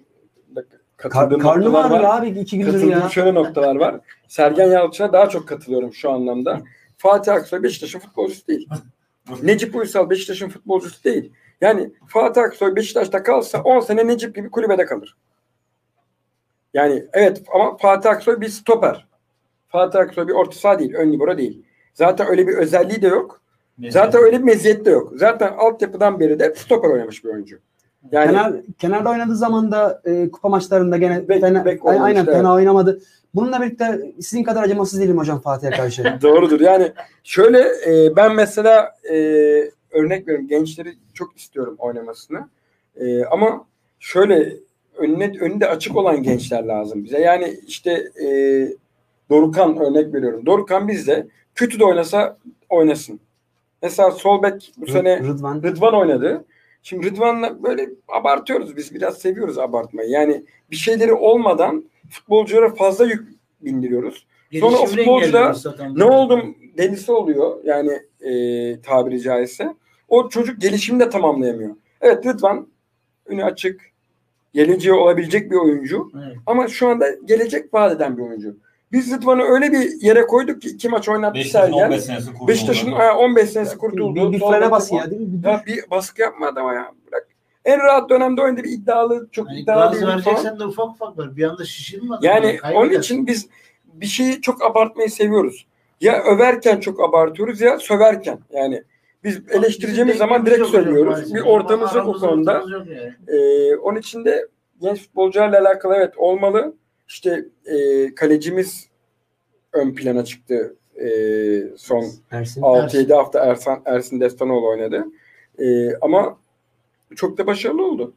[SPEAKER 4] da
[SPEAKER 5] Kar,
[SPEAKER 4] katıldığım
[SPEAKER 5] karnım ağrıyor
[SPEAKER 4] var.
[SPEAKER 5] abi iki gündür
[SPEAKER 4] Katıldığım
[SPEAKER 5] ya.
[SPEAKER 4] şöyle noktalar var. Sergen Yalçın'a daha çok katılıyorum şu anlamda. Fatih Aksoy Beşiktaş'ın futbolcusu değil. Necip Uysal Beşiktaş'ın futbolcusu değil. Yani Fatih Aksoy Beşiktaş'ta kalsa 10 sene Necip gibi kulübede kalır. Yani evet ama Fatih Aksoy bir stoper. Fatih Aksoy bir orta saha değil, ön libero değil. Zaten öyle bir özelliği de yok. Zaten öyle bir meziyet de yok. Zaten altyapıdan beri de stoper oynamış bir oyuncu. Yani
[SPEAKER 5] Kenar, kenarda oynadığı zaman da e, kupa maçlarında gene
[SPEAKER 4] Bek-
[SPEAKER 5] fena,
[SPEAKER 4] bek
[SPEAKER 5] aynen
[SPEAKER 4] oynamıştı,
[SPEAKER 5] fena oynamadı. Bununla birlikte sizin kadar acımasız değilim hocam Fatih'e karşı.
[SPEAKER 4] Doğrudur. Yani şöyle e, ben mesela e, örnek veriyorum gençleri çok istiyorum oynamasını. E, ama şöyle önüne önünde açık olan gençler lazım bize. Yani işte e, Dorukan örnek veriyorum. Dorukan bizde kötü de oynasa oynasın. Mesela sol bek bu sene
[SPEAKER 5] Rıdvan.
[SPEAKER 4] Rıdvan oynadı. Şimdi Rıdvan'la böyle abartıyoruz biz. Biraz seviyoruz abartmayı. Yani bir şeyleri olmadan futbolculara fazla yük bindiriyoruz. Sonra o futbolcu da. Ne oldum delisi oluyor yani e, tabiri caizse. O çocuk gelişimini de tamamlayamıyor. Evet Rıdvan önü açık, geleceği olabilecek bir oyuncu.
[SPEAKER 2] Evet.
[SPEAKER 4] Ama şu anda gelecek vaat eden bir oyuncu. Biz Rıdvan'ı öyle bir yere koyduk ki iki maç oynattı
[SPEAKER 3] Beşiktaş'ın
[SPEAKER 4] Sergen.
[SPEAKER 3] 15 senesi.
[SPEAKER 4] Beşiktaş'ın
[SPEAKER 3] ondan.
[SPEAKER 4] ha, 15 senesi kurtuldu.
[SPEAKER 5] Bir, bir frene bas ya değil mi? Bir
[SPEAKER 4] Ya bir baskı yapma adama ya. Bırak. En rahat dönemde oynadı bir iddialı, çok
[SPEAKER 2] Yani
[SPEAKER 4] iddialı
[SPEAKER 2] gaz vereceksen de ufak ufak ver. Bir anda şişirme.
[SPEAKER 4] Yani
[SPEAKER 2] Kaybedersin.
[SPEAKER 4] onun için biz bir şeyi çok abartmayı seviyoruz. Ya överken çok abartıyoruz ya söverken. Yani biz eleştireceğimiz
[SPEAKER 2] Bizim
[SPEAKER 4] zaman direkt söylüyoruz. Bir ortamız yok o konuda.
[SPEAKER 2] yani.
[SPEAKER 4] Ee, onun için de genç futbolcularla alakalı evet olmalı. İşte e, kalecimiz ön plana çıktı e, son
[SPEAKER 5] Ersin.
[SPEAKER 4] 6-7 hafta Ersan, Ersin Destanoğlu oynadı. E, ama çok da başarılı oldu.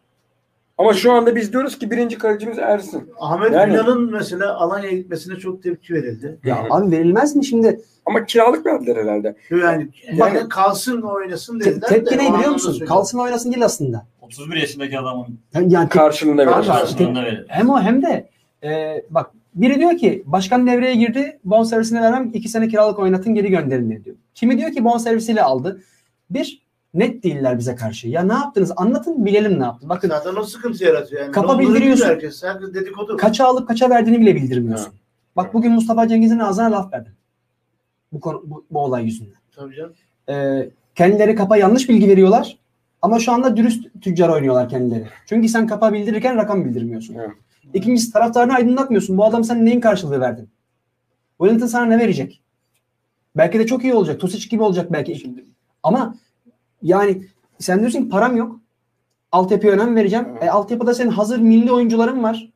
[SPEAKER 4] Ama şu anda biz diyoruz ki birinci kalecimiz Ersin.
[SPEAKER 2] Ahmet
[SPEAKER 4] Yani-
[SPEAKER 2] Ünal'ın mesela Alanya'ya gitmesine çok tepki verildi.
[SPEAKER 5] Ya abi verilmez mi şimdi?
[SPEAKER 4] Ama kiralık verdiler herhalde.
[SPEAKER 2] Yani,
[SPEAKER 4] Yani-
[SPEAKER 2] yani kalsın oynasın
[SPEAKER 5] Te-
[SPEAKER 2] dediler.
[SPEAKER 5] tepki
[SPEAKER 2] de,
[SPEAKER 5] ne biliyor musun? Kalsın oynasın değil aslında.
[SPEAKER 3] 31 yaşındaki adamın
[SPEAKER 5] Yani, yani te-
[SPEAKER 4] Karşılığında
[SPEAKER 2] Karşı-
[SPEAKER 4] verirler.
[SPEAKER 3] karşılığında verir.
[SPEAKER 5] hem o hem de e, bak biri diyor ki başkan devreye girdi bonservisini vermem iki sene kiralık oynatın geri gönderin diyor. Kimi diyor ki bonservisiyle aldı. Bir net değiller bize karşı. Ya ne yaptınız? Anlatın bilelim ne yaptın. Bakın
[SPEAKER 2] Zaten o sıkıntı yaratıyor. Yani.
[SPEAKER 5] Kapa bildiriyorsun.
[SPEAKER 2] Herkes. Herkes dedikodu.
[SPEAKER 5] kaça alıp kaça verdiğini bile bildirmiyorsun. Bak bugün Mustafa Cengiz'in ağzına laf verdin. Bu, konu, bu, bu olay yüzünden.
[SPEAKER 2] Tabii canım.
[SPEAKER 5] Ee, kendileri kapa yanlış bilgi veriyorlar. Ama şu anda dürüst tüccar oynuyorlar kendileri. Çünkü sen kapa bildirirken rakam bildirmiyorsun.
[SPEAKER 4] Evet.
[SPEAKER 5] İkincisi taraftarını aydınlatmıyorsun. Bu adam sen neyin karşılığı verdin? Wellington sana ne verecek? Belki de çok iyi olacak. Tosic gibi olacak belki.
[SPEAKER 4] Şimdi
[SPEAKER 5] Ama yani sen diyorsun ki param yok. Altyapıya önem vereceğim.
[SPEAKER 4] Evet.
[SPEAKER 5] E, altyapıda senin hazır milli oyuncuların var.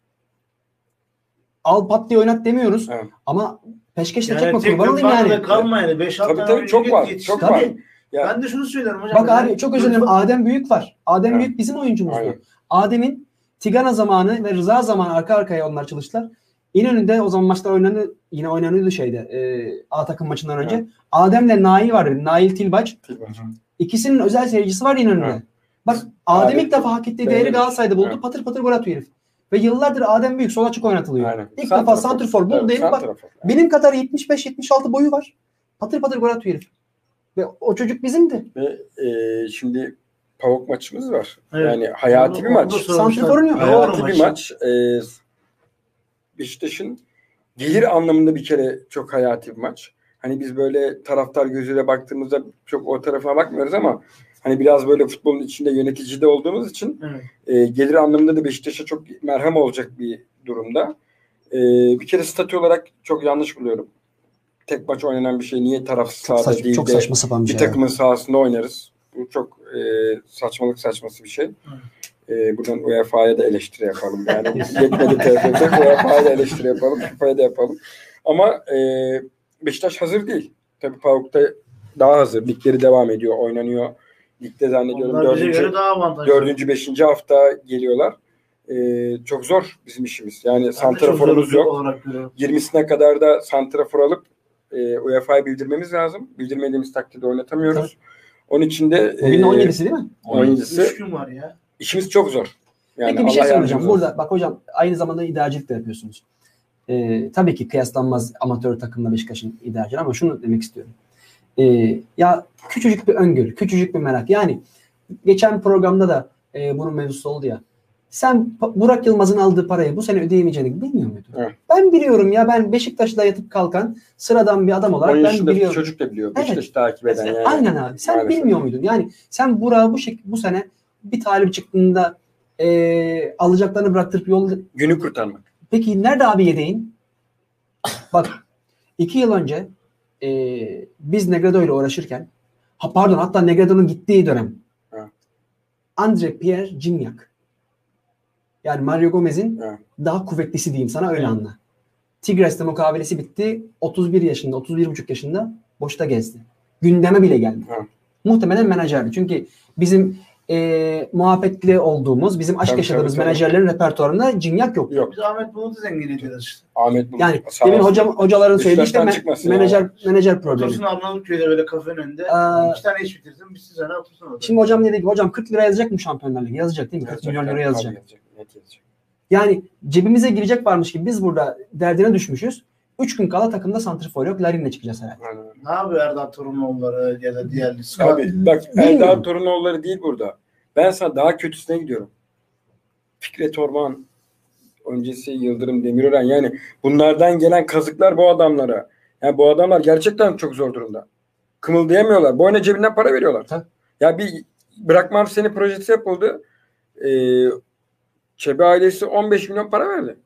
[SPEAKER 5] al pat diye oynat demiyoruz.
[SPEAKER 4] Evet.
[SPEAKER 5] Ama peşkeşle
[SPEAKER 2] Yani
[SPEAKER 5] çekme kurban olayım
[SPEAKER 2] yani.
[SPEAKER 5] yani.
[SPEAKER 2] kalma yani. 5-6
[SPEAKER 4] Tabii tabii çok var.
[SPEAKER 2] yetiştir.
[SPEAKER 4] Çok
[SPEAKER 5] Tabii.
[SPEAKER 4] var. Ya-
[SPEAKER 2] Ben de şunu söylerim hocam.
[SPEAKER 5] Bak abi çok özür dilerim. Adem Büyük var. Adem
[SPEAKER 4] Evet.
[SPEAKER 5] Büyük bizim oyuncumuzdu.
[SPEAKER 4] Aynen.
[SPEAKER 5] Adem'in Tigana zamanı ve Rıza zamanı arka arkaya onlar çalıştılar. İnönü'nde o zaman maçlar oynandı. Yine oynanıyordu şeyde. E, A takım maçından önce.
[SPEAKER 4] Evet.
[SPEAKER 5] Adem'le Nail var. Nail Tilbaç. İkisinin özel seyircisi var İnönü'nde.
[SPEAKER 4] Evet.
[SPEAKER 5] Bak Adem ilk defa hak ettiği değeri Galatasaray'da buldu.
[SPEAKER 4] Evet.
[SPEAKER 5] Patır patır gol atıyor herif. Ve yıllardır Adem Büyük sol açık oynatılıyor.
[SPEAKER 4] Aynen.
[SPEAKER 5] İlk
[SPEAKER 4] Santrafor.
[SPEAKER 5] defa santrfor buldu herif bak. Benim kadar 75-76 boyu var. Patır patır gol atıyor herif. Ve o çocuk bizimdi.
[SPEAKER 4] Ve e, şimdi Pavuk maçımız var.
[SPEAKER 2] Evet.
[SPEAKER 4] Yani hayati bir maç.
[SPEAKER 5] Santrfor'un yok.
[SPEAKER 4] Hayati bir maç. E, Beşiktaş'ın gelir anlamında bir kere çok hayati bir maç. Hani biz böyle taraftar gözüyle baktığımızda çok o tarafına bakmıyoruz ama hani biraz böyle futbolun içinde yöneticide olduğumuz için
[SPEAKER 2] Evet.
[SPEAKER 4] e, gelir anlamında da Beşiktaş'a çok merhem olacak bir durumda. E, bir kere statü olarak çok yanlış buluyorum. Tek maç oynanan bir şey niye tarafsız sahada
[SPEAKER 5] saç-
[SPEAKER 4] değil
[SPEAKER 5] çok
[SPEAKER 4] de
[SPEAKER 5] saçma sapan bir
[SPEAKER 4] bir
[SPEAKER 5] şey.
[SPEAKER 4] takımın sahasında oynarız. Bu çok e, saçmalık saçması bir şey. E, buradan UEFA'ya da eleştiri yapalım. Yani yetmedi TFF'de UEFA'ya da eleştiri yapalım. FIFA'ya da yapalım. Ama e, Beşiktaş hazır değil. Tabii PAOK'ta daha hazır. Ligleri devam ediyor, oynanıyor. Ligde zannediyorum
[SPEAKER 2] Onlar
[SPEAKER 4] dördüncü, dördüncü, beşinci hafta geliyorlar. E, çok zor bizim işimiz. Yani
[SPEAKER 2] Ben
[SPEAKER 4] santraforumuz yok.
[SPEAKER 2] olarak görüyorum.
[SPEAKER 4] 20'sine kadar da santrafor alıp e, UEFA'ya bildirmemiz lazım. Bildirmediğimiz takdirde oynatamıyoruz. Onun için de
[SPEAKER 5] Bugün
[SPEAKER 4] e,
[SPEAKER 5] 17'si değil mi?
[SPEAKER 4] 17'si
[SPEAKER 2] Üç gün var ya.
[SPEAKER 4] işimiz çok zor. Yani
[SPEAKER 5] Peki bir şey soracağım. Burada bak hocam aynı zamanda idarecilik de yapıyorsunuz. Ee, tabii ki kıyaslanmaz amatör takımla Beşiktaş'ın idarecileri ama şunu demek istiyorum. Ee, ya küçücük bir öngörü, küçücük bir merak. Yani geçen programda da e, bunun mevzusu oldu ya. Sen Burak Yılmaz'ın aldığı parayı bu sene ödeyemeyeceğini bilmiyor muydun?
[SPEAKER 4] Evet.
[SPEAKER 5] Ben biliyorum ya ben Beşiktaş'ta yatıp kalkan sıradan bir adam
[SPEAKER 4] 10
[SPEAKER 5] olarak ben biliyorum.
[SPEAKER 4] çocuk da biliyor.
[SPEAKER 5] Evet.
[SPEAKER 4] Beşiktaş'ı takip eden yani.
[SPEAKER 5] Aynen abi. Sen
[SPEAKER 4] Maalesef.
[SPEAKER 5] bilmiyor muydun? Yani sen Burak'ı bu şek bu sene bir talip çıktığında e, alacaklarını bıraktırıp yol
[SPEAKER 4] Günü kurtarmak.
[SPEAKER 5] Peki nerede abi yedeğin? Bak iki yıl önce e, biz Negredo ile uğraşırken ha pardon hatta Negredo'nun gittiği dönem
[SPEAKER 4] Ha.
[SPEAKER 5] Andre Pierre Gignac yani Mario Gomez'in
[SPEAKER 4] Ha.
[SPEAKER 5] daha kuvvetlisi diyeyim sana öyle
[SPEAKER 2] Evet.
[SPEAKER 5] anla. Tigres'te mukavelesi bitti. 31 yaşında, 31,5 yaşında boşta gezdi. Gündeme bile geldi.
[SPEAKER 4] Ha.
[SPEAKER 5] Muhtemelen menajerdi. Çünkü bizim e, muhabbetli olduğumuz, bizim aşk
[SPEAKER 4] Tabii,
[SPEAKER 5] yaşadığımız
[SPEAKER 4] tabii, tabii.
[SPEAKER 5] menajerlerin repertuarında Gignac yok.
[SPEAKER 4] Yok.
[SPEAKER 2] Biz Ahmet Bulut'u zengin ediyoruz işte.
[SPEAKER 4] Ahmet Bulut.
[SPEAKER 5] Yani
[SPEAKER 4] Sağ
[SPEAKER 5] demin hocam hocaların söylediği işte me- menajer menajer problemi.
[SPEAKER 2] Otursun Arnavutköy'de böyle kafenin önünde.
[SPEAKER 5] Aa.
[SPEAKER 2] iki tane iş bitirsin. Bir sene otursun orada.
[SPEAKER 5] Şimdi hocam dedi ki hocam 40 lira yazacak mı Şampiyonlar Ligi? Yazacak değil mi? 40
[SPEAKER 4] Yazacak,
[SPEAKER 5] milyon lira
[SPEAKER 4] tabii,
[SPEAKER 5] yazacak.
[SPEAKER 4] yazacak, net yazacak.
[SPEAKER 5] Yani cebimize girecek varmış gibi biz burada derdine düşmüşüz. 3 gün kala takımda santrfor yok. Larin'le çıkacağız herhalde.
[SPEAKER 2] Ne yapıyor Erdal Torunoğulları ya da diğer
[SPEAKER 4] Abi bak. Erdal Torunoğulları değil burada. Ben sana daha kötüsüne gidiyorum. Fikret Orman, öncesi Yıldırım Demirören yani bunlardan gelen kazıklar bu adamlara. Yani bu adamlar gerçekten çok zor durumda. Kımıldayamıyorlar. Boyuna cebinden para veriyorlar.
[SPEAKER 5] Tabii.
[SPEAKER 4] Ya bir bırakmam seni projesi yapıldı. Ee, Çebe ailesi 15 milyon para verdi.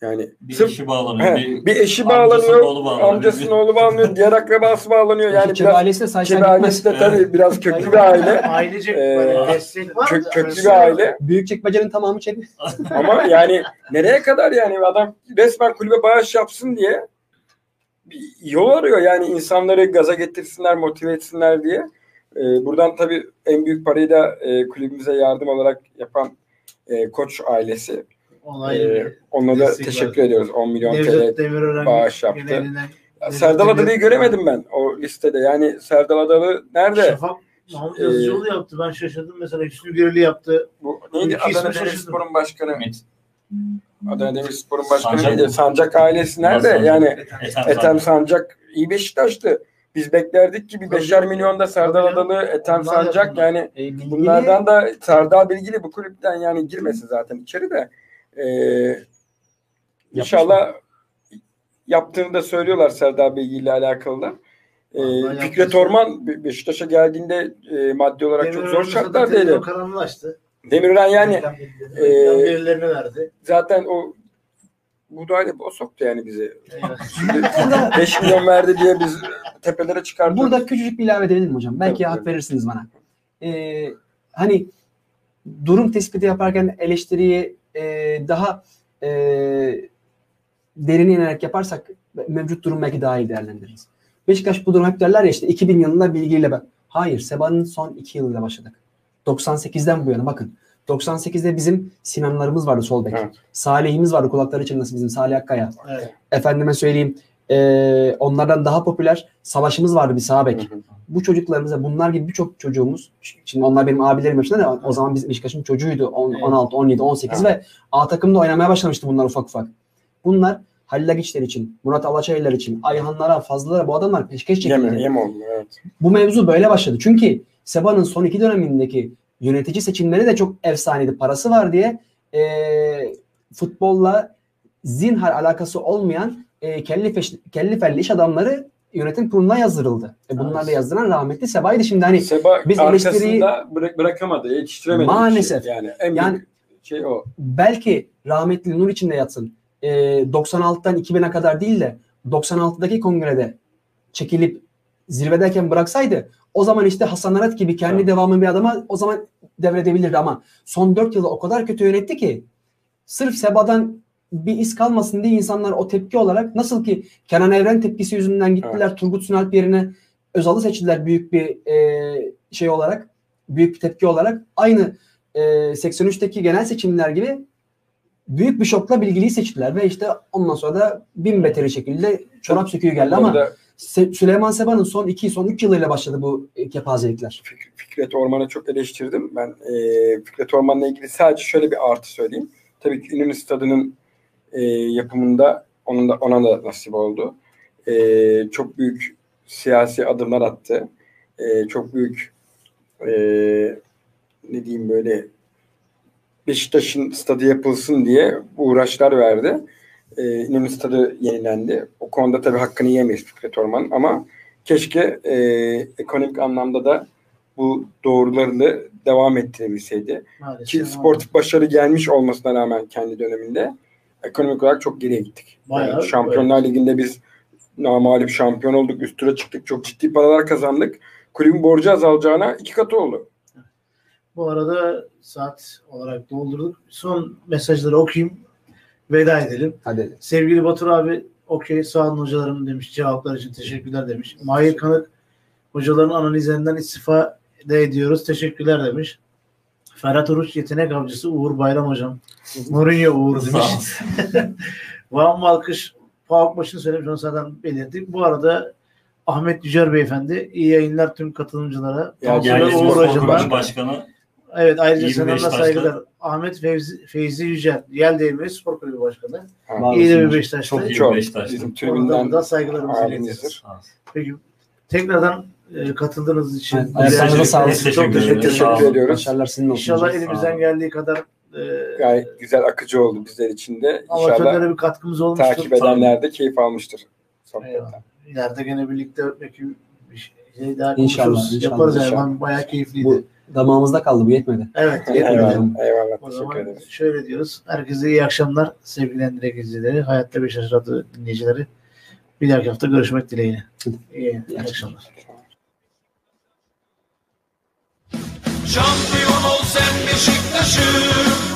[SPEAKER 4] Yani
[SPEAKER 3] Bir
[SPEAKER 4] sırf
[SPEAKER 3] işi bağlanıyor.
[SPEAKER 4] he, bir eşi
[SPEAKER 3] amcasının
[SPEAKER 4] bağlanıyor,
[SPEAKER 3] oğlu bağlanıyor.
[SPEAKER 4] amcasının oğlu bağlanıyor, diğer akrabası bağlanıyor. Yani biraz
[SPEAKER 5] ailesi de gitmez.
[SPEAKER 4] ailesi de tabii biraz köklü bir aile.
[SPEAKER 2] Ailecek
[SPEAKER 4] Ee,
[SPEAKER 2] destek var.
[SPEAKER 4] Kök,
[SPEAKER 2] da
[SPEAKER 4] köklü bir aile.
[SPEAKER 5] Büyükçekmece'nin tamamı Çebe.
[SPEAKER 4] Ama yani nereye kadar yani adam resmen kulübe bağış yapsın diye bir yol arıyor. Yani insanları gaza getirsinler, motive etsinler diye. Ee, buradan tabii en büyük parayı da e, kulübümüze yardım olarak yapan e, koç ailesi.
[SPEAKER 2] Olay
[SPEAKER 4] Ee, onlara da teşekkür
[SPEAKER 2] var.
[SPEAKER 4] ediyoruz. 10 milyon TL.
[SPEAKER 2] Demirören
[SPEAKER 4] bağış yaptı.
[SPEAKER 2] genelinden-
[SPEAKER 4] Serdal Adalı'yı göremedim ben o listede. Yani Serdal Adalı nerede?
[SPEAKER 2] Şafak Mahmut
[SPEAKER 4] Ee,
[SPEAKER 2] Yazıcıoğlu yaptı. Ben şaşırdım. Mesela Hüsnü Güreli yaptı.
[SPEAKER 4] Bu neydi?
[SPEAKER 2] İki
[SPEAKER 4] Adana. Demirspor'un başkanı.
[SPEAKER 3] Ümit.
[SPEAKER 4] Adana Demirspor'un başkanı
[SPEAKER 3] Sancak.
[SPEAKER 4] neydi? Sancak ailesi nerede?
[SPEAKER 3] Sancak.
[SPEAKER 4] Yani
[SPEAKER 3] Ethem
[SPEAKER 4] Ethem
[SPEAKER 3] Sancak.
[SPEAKER 4] Sancak iyi Beşiktaş'tı. Biz beklerdik ki bir beşer milyonda
[SPEAKER 2] canım.
[SPEAKER 4] Adalı, Ethem Sancak yani
[SPEAKER 5] E,
[SPEAKER 4] bunlardan da Serdal Bilgili bu kulüpten yani girmesin zaten içeri de. Ee, inşallah yaptığını da söylüyorlar Serdal Bilgi ile alakalı da. Ee,
[SPEAKER 2] Vallahi
[SPEAKER 4] Fikret. Orman Be- Beşiktaş'a geldiğinde e, maddi olarak çok
[SPEAKER 2] Demirören
[SPEAKER 4] zor
[SPEAKER 2] televizyon kanalını açtı.
[SPEAKER 4] Demirören yani e,
[SPEAKER 2] verdi.
[SPEAKER 4] zaten o bu da o soktu yani bizi.
[SPEAKER 5] Burada,
[SPEAKER 4] 5 milyon verdi diye biz tepelere çıkardık.
[SPEAKER 5] burada küçücük bir ilave edebilirim hocam. Belki
[SPEAKER 4] Tabii,
[SPEAKER 5] hak
[SPEAKER 4] tabii.
[SPEAKER 5] verirsiniz bana. Ee, hani durum tespiti yaparken eleştiriyi e, daha e, derine inerek yaparsak mevcut durum belki daha iyi değerlendiririz. Beşiktaş bu durum hep derler ya işte 2000 yılında bilgiyle ben. Hayır Seba'nın son 2 yılıyla başladık. 98'den bu yana bakın. 98'de bizim Sinanlarımız vardı sol bek.
[SPEAKER 4] Evet.
[SPEAKER 5] Salih'imiz vardı kulakları çınlasın bizim Salih Akkaya.
[SPEAKER 2] Evet.
[SPEAKER 5] Efendime söyleyeyim eee, onlardan daha popüler Savaş'ımız vardı bir sağ bek.
[SPEAKER 4] Hı hı.
[SPEAKER 5] Bu çocuklarımıza bunlar gibi birçok çocuğumuz şimdi onlar benim abilerim yaşında da o zaman biz Beşiktaş'ın çocuğuydu. On-
[SPEAKER 2] Evet.
[SPEAKER 5] 16, 17, 18 ve A takımda oynamaya başlamıştı bunlar ufak ufak. Bunlar Halil Agiçler için, Murat Alaçaylar için, Ayhanlara, Fazlılara bu adamlar peşkeş çekildi.
[SPEAKER 4] Yem oldu. Evet.
[SPEAKER 5] Bu mevzu böyle başladı. Çünkü Seba'nın son iki dönemindeki yönetici seçimleri de çok efsaneydi. Parası var diye eee, futbolla zinhar alakası olmayan eee kelli, feş, kelli felli iş adamları yönetim kuruluna yazdırıldı. E bunlar da
[SPEAKER 2] Evet.
[SPEAKER 5] yazdıran rahmetli Seba'ydı. Şimdi hani
[SPEAKER 4] Seba
[SPEAKER 5] Biz eleştiriyi-
[SPEAKER 4] bırak, bırakamadı, yetiştiremedi.
[SPEAKER 5] Maalesef.
[SPEAKER 4] bir Şey. Yani en
[SPEAKER 5] Yani-
[SPEAKER 4] şey o.
[SPEAKER 5] belki rahmetli nur içinde yatsın. Eee 96'dan 2000'e kadar değil de 96'daki kongrede çekilip zirvedeyken bıraksaydı o zaman işte Hasan Arat gibi kendi
[SPEAKER 4] Evet.
[SPEAKER 5] devamı bir adama o zaman devredebilirdi. Ama son 4 yılı o kadar kötü yönetti ki sırf Seba'dan bir iz kalmasın diye insanlar o tepki olarak nasıl ki Kenan Evren tepkisi yüzünden gittiler Turgut Sunalp yerine Özal'ı seçtiler büyük bir eee, şey olarak büyük bir tepki olarak. Aynı eee 83'teki genel seçimler gibi büyük bir şokla bilgiliyi seçtiler ve işte ondan sonra da bin beteri şekilde çorap söküğü geldi ama
[SPEAKER 4] Orada
[SPEAKER 5] Süleyman Seba'nın son 2 son 3 yılıyla başladı bu e, kepazelikler.
[SPEAKER 4] Fik- Fikret Orman'ı çok eleştirdim. Ben e, Fikret Orman'la ilgili sadece şöyle bir artı söyleyeyim. Tabii ki İnönü Stadı'nın e, yapımında onun da, ona da nasip oldu. E, çok büyük siyasi adımlar attı. E, çok büyük e, ne diyeyim böyle Beşiktaş'ın stadı yapılsın diye uğraşlar verdi. E, İnönü Stadı yenilendi. O konuda tabii hakkını yemeyiz Fikret Orman ama keşke e, ekonomik anlamda da bu doğrularını devam ettirebilseydi.
[SPEAKER 2] Maalesef.
[SPEAKER 4] Ki sportif başarı gelmiş olmasına rağmen kendi döneminde ekonomik olarak çok geriye gittik.
[SPEAKER 2] Bayağı,
[SPEAKER 4] Yani Şampiyonlar Ligi'nde biz namalip şampiyon olduk. Üst tura çıktık. Çok ciddi paralar kazandık. Kulübün borcu azalacağına iki katı oldu.
[SPEAKER 2] Bu arada saat olarak doldurduk. Son mesajları okuyayım. Veda edelim.
[SPEAKER 5] Hadi.
[SPEAKER 2] Sevgili Batur abi okey sağ olun hocalarım demiş. Cevaplar için teşekkürler demiş. Mahir Kanık hocaların analizlerinden istifa de ediyoruz. Teşekkürler demiş. Ferhat Oruç yetenek avcısı Uğur Bayram hocam. Mourinho Uğur demiş. Van Malkış Pavuk başını söylemiş onu zaten belirttik. Bu arada Ahmet Yücer Beyefendi iyi yayınlar tüm katılımcılara.
[SPEAKER 4] Ya,
[SPEAKER 2] Uğur.
[SPEAKER 3] Kulübü Başkanı
[SPEAKER 2] Evet ayrıca
[SPEAKER 3] bir Beşiktaşlı.
[SPEAKER 2] saygılar. Ahmet Fevzi, Feyzi Yücel. Yel Değirmeni Spor Kulübü Başkanı.
[SPEAKER 5] Var
[SPEAKER 2] İyi de bir Beşiktaşlı.
[SPEAKER 3] Çok iyi.
[SPEAKER 4] Çok.
[SPEAKER 3] Beşiktaşlı.
[SPEAKER 4] Bizim tribünden
[SPEAKER 2] da saygılarımızı iletiyoruz. Peki tekrardan e, katıldığınız için
[SPEAKER 5] ayaklarınıza sağlık.
[SPEAKER 2] Çok teşekkür
[SPEAKER 4] Teşekkür ediyoruz.
[SPEAKER 5] Başarılar sizin olsun.
[SPEAKER 2] İnşallah elimizden geldiği kadar e,
[SPEAKER 4] Gayet güzel akıcı oldu bizler için de. İnşallah
[SPEAKER 2] amatörlere bir katkımız olmuştur.
[SPEAKER 4] takip edenler de keyif almıştır. Sohbetten.
[SPEAKER 2] İleride gene birlikte belki bir şey daha
[SPEAKER 5] İnşallah,
[SPEAKER 2] konuşuruz.
[SPEAKER 5] inşallah,
[SPEAKER 2] Yaparız yani.
[SPEAKER 4] inşallah.
[SPEAKER 2] Ben Bayağı keyifliydi.
[SPEAKER 5] Bu damağımızda kaldı bu yetmedi.
[SPEAKER 2] Evet. yetmedi.
[SPEAKER 4] Eyvallah. Eyvallah.
[SPEAKER 2] O
[SPEAKER 4] Teşekkür
[SPEAKER 2] zaman
[SPEAKER 4] ederim.
[SPEAKER 2] şöyle diyoruz. Herkese iyi akşamlar sevgili Endirek izleyicileri. Hayatta Beşiktaş Radyo dinleyicileri. Bir dahaki hafta görüşmek dileğiyle. İyi, iyi akşamlar.
[SPEAKER 6] Şampiyon ol sen Beşiktaş'ım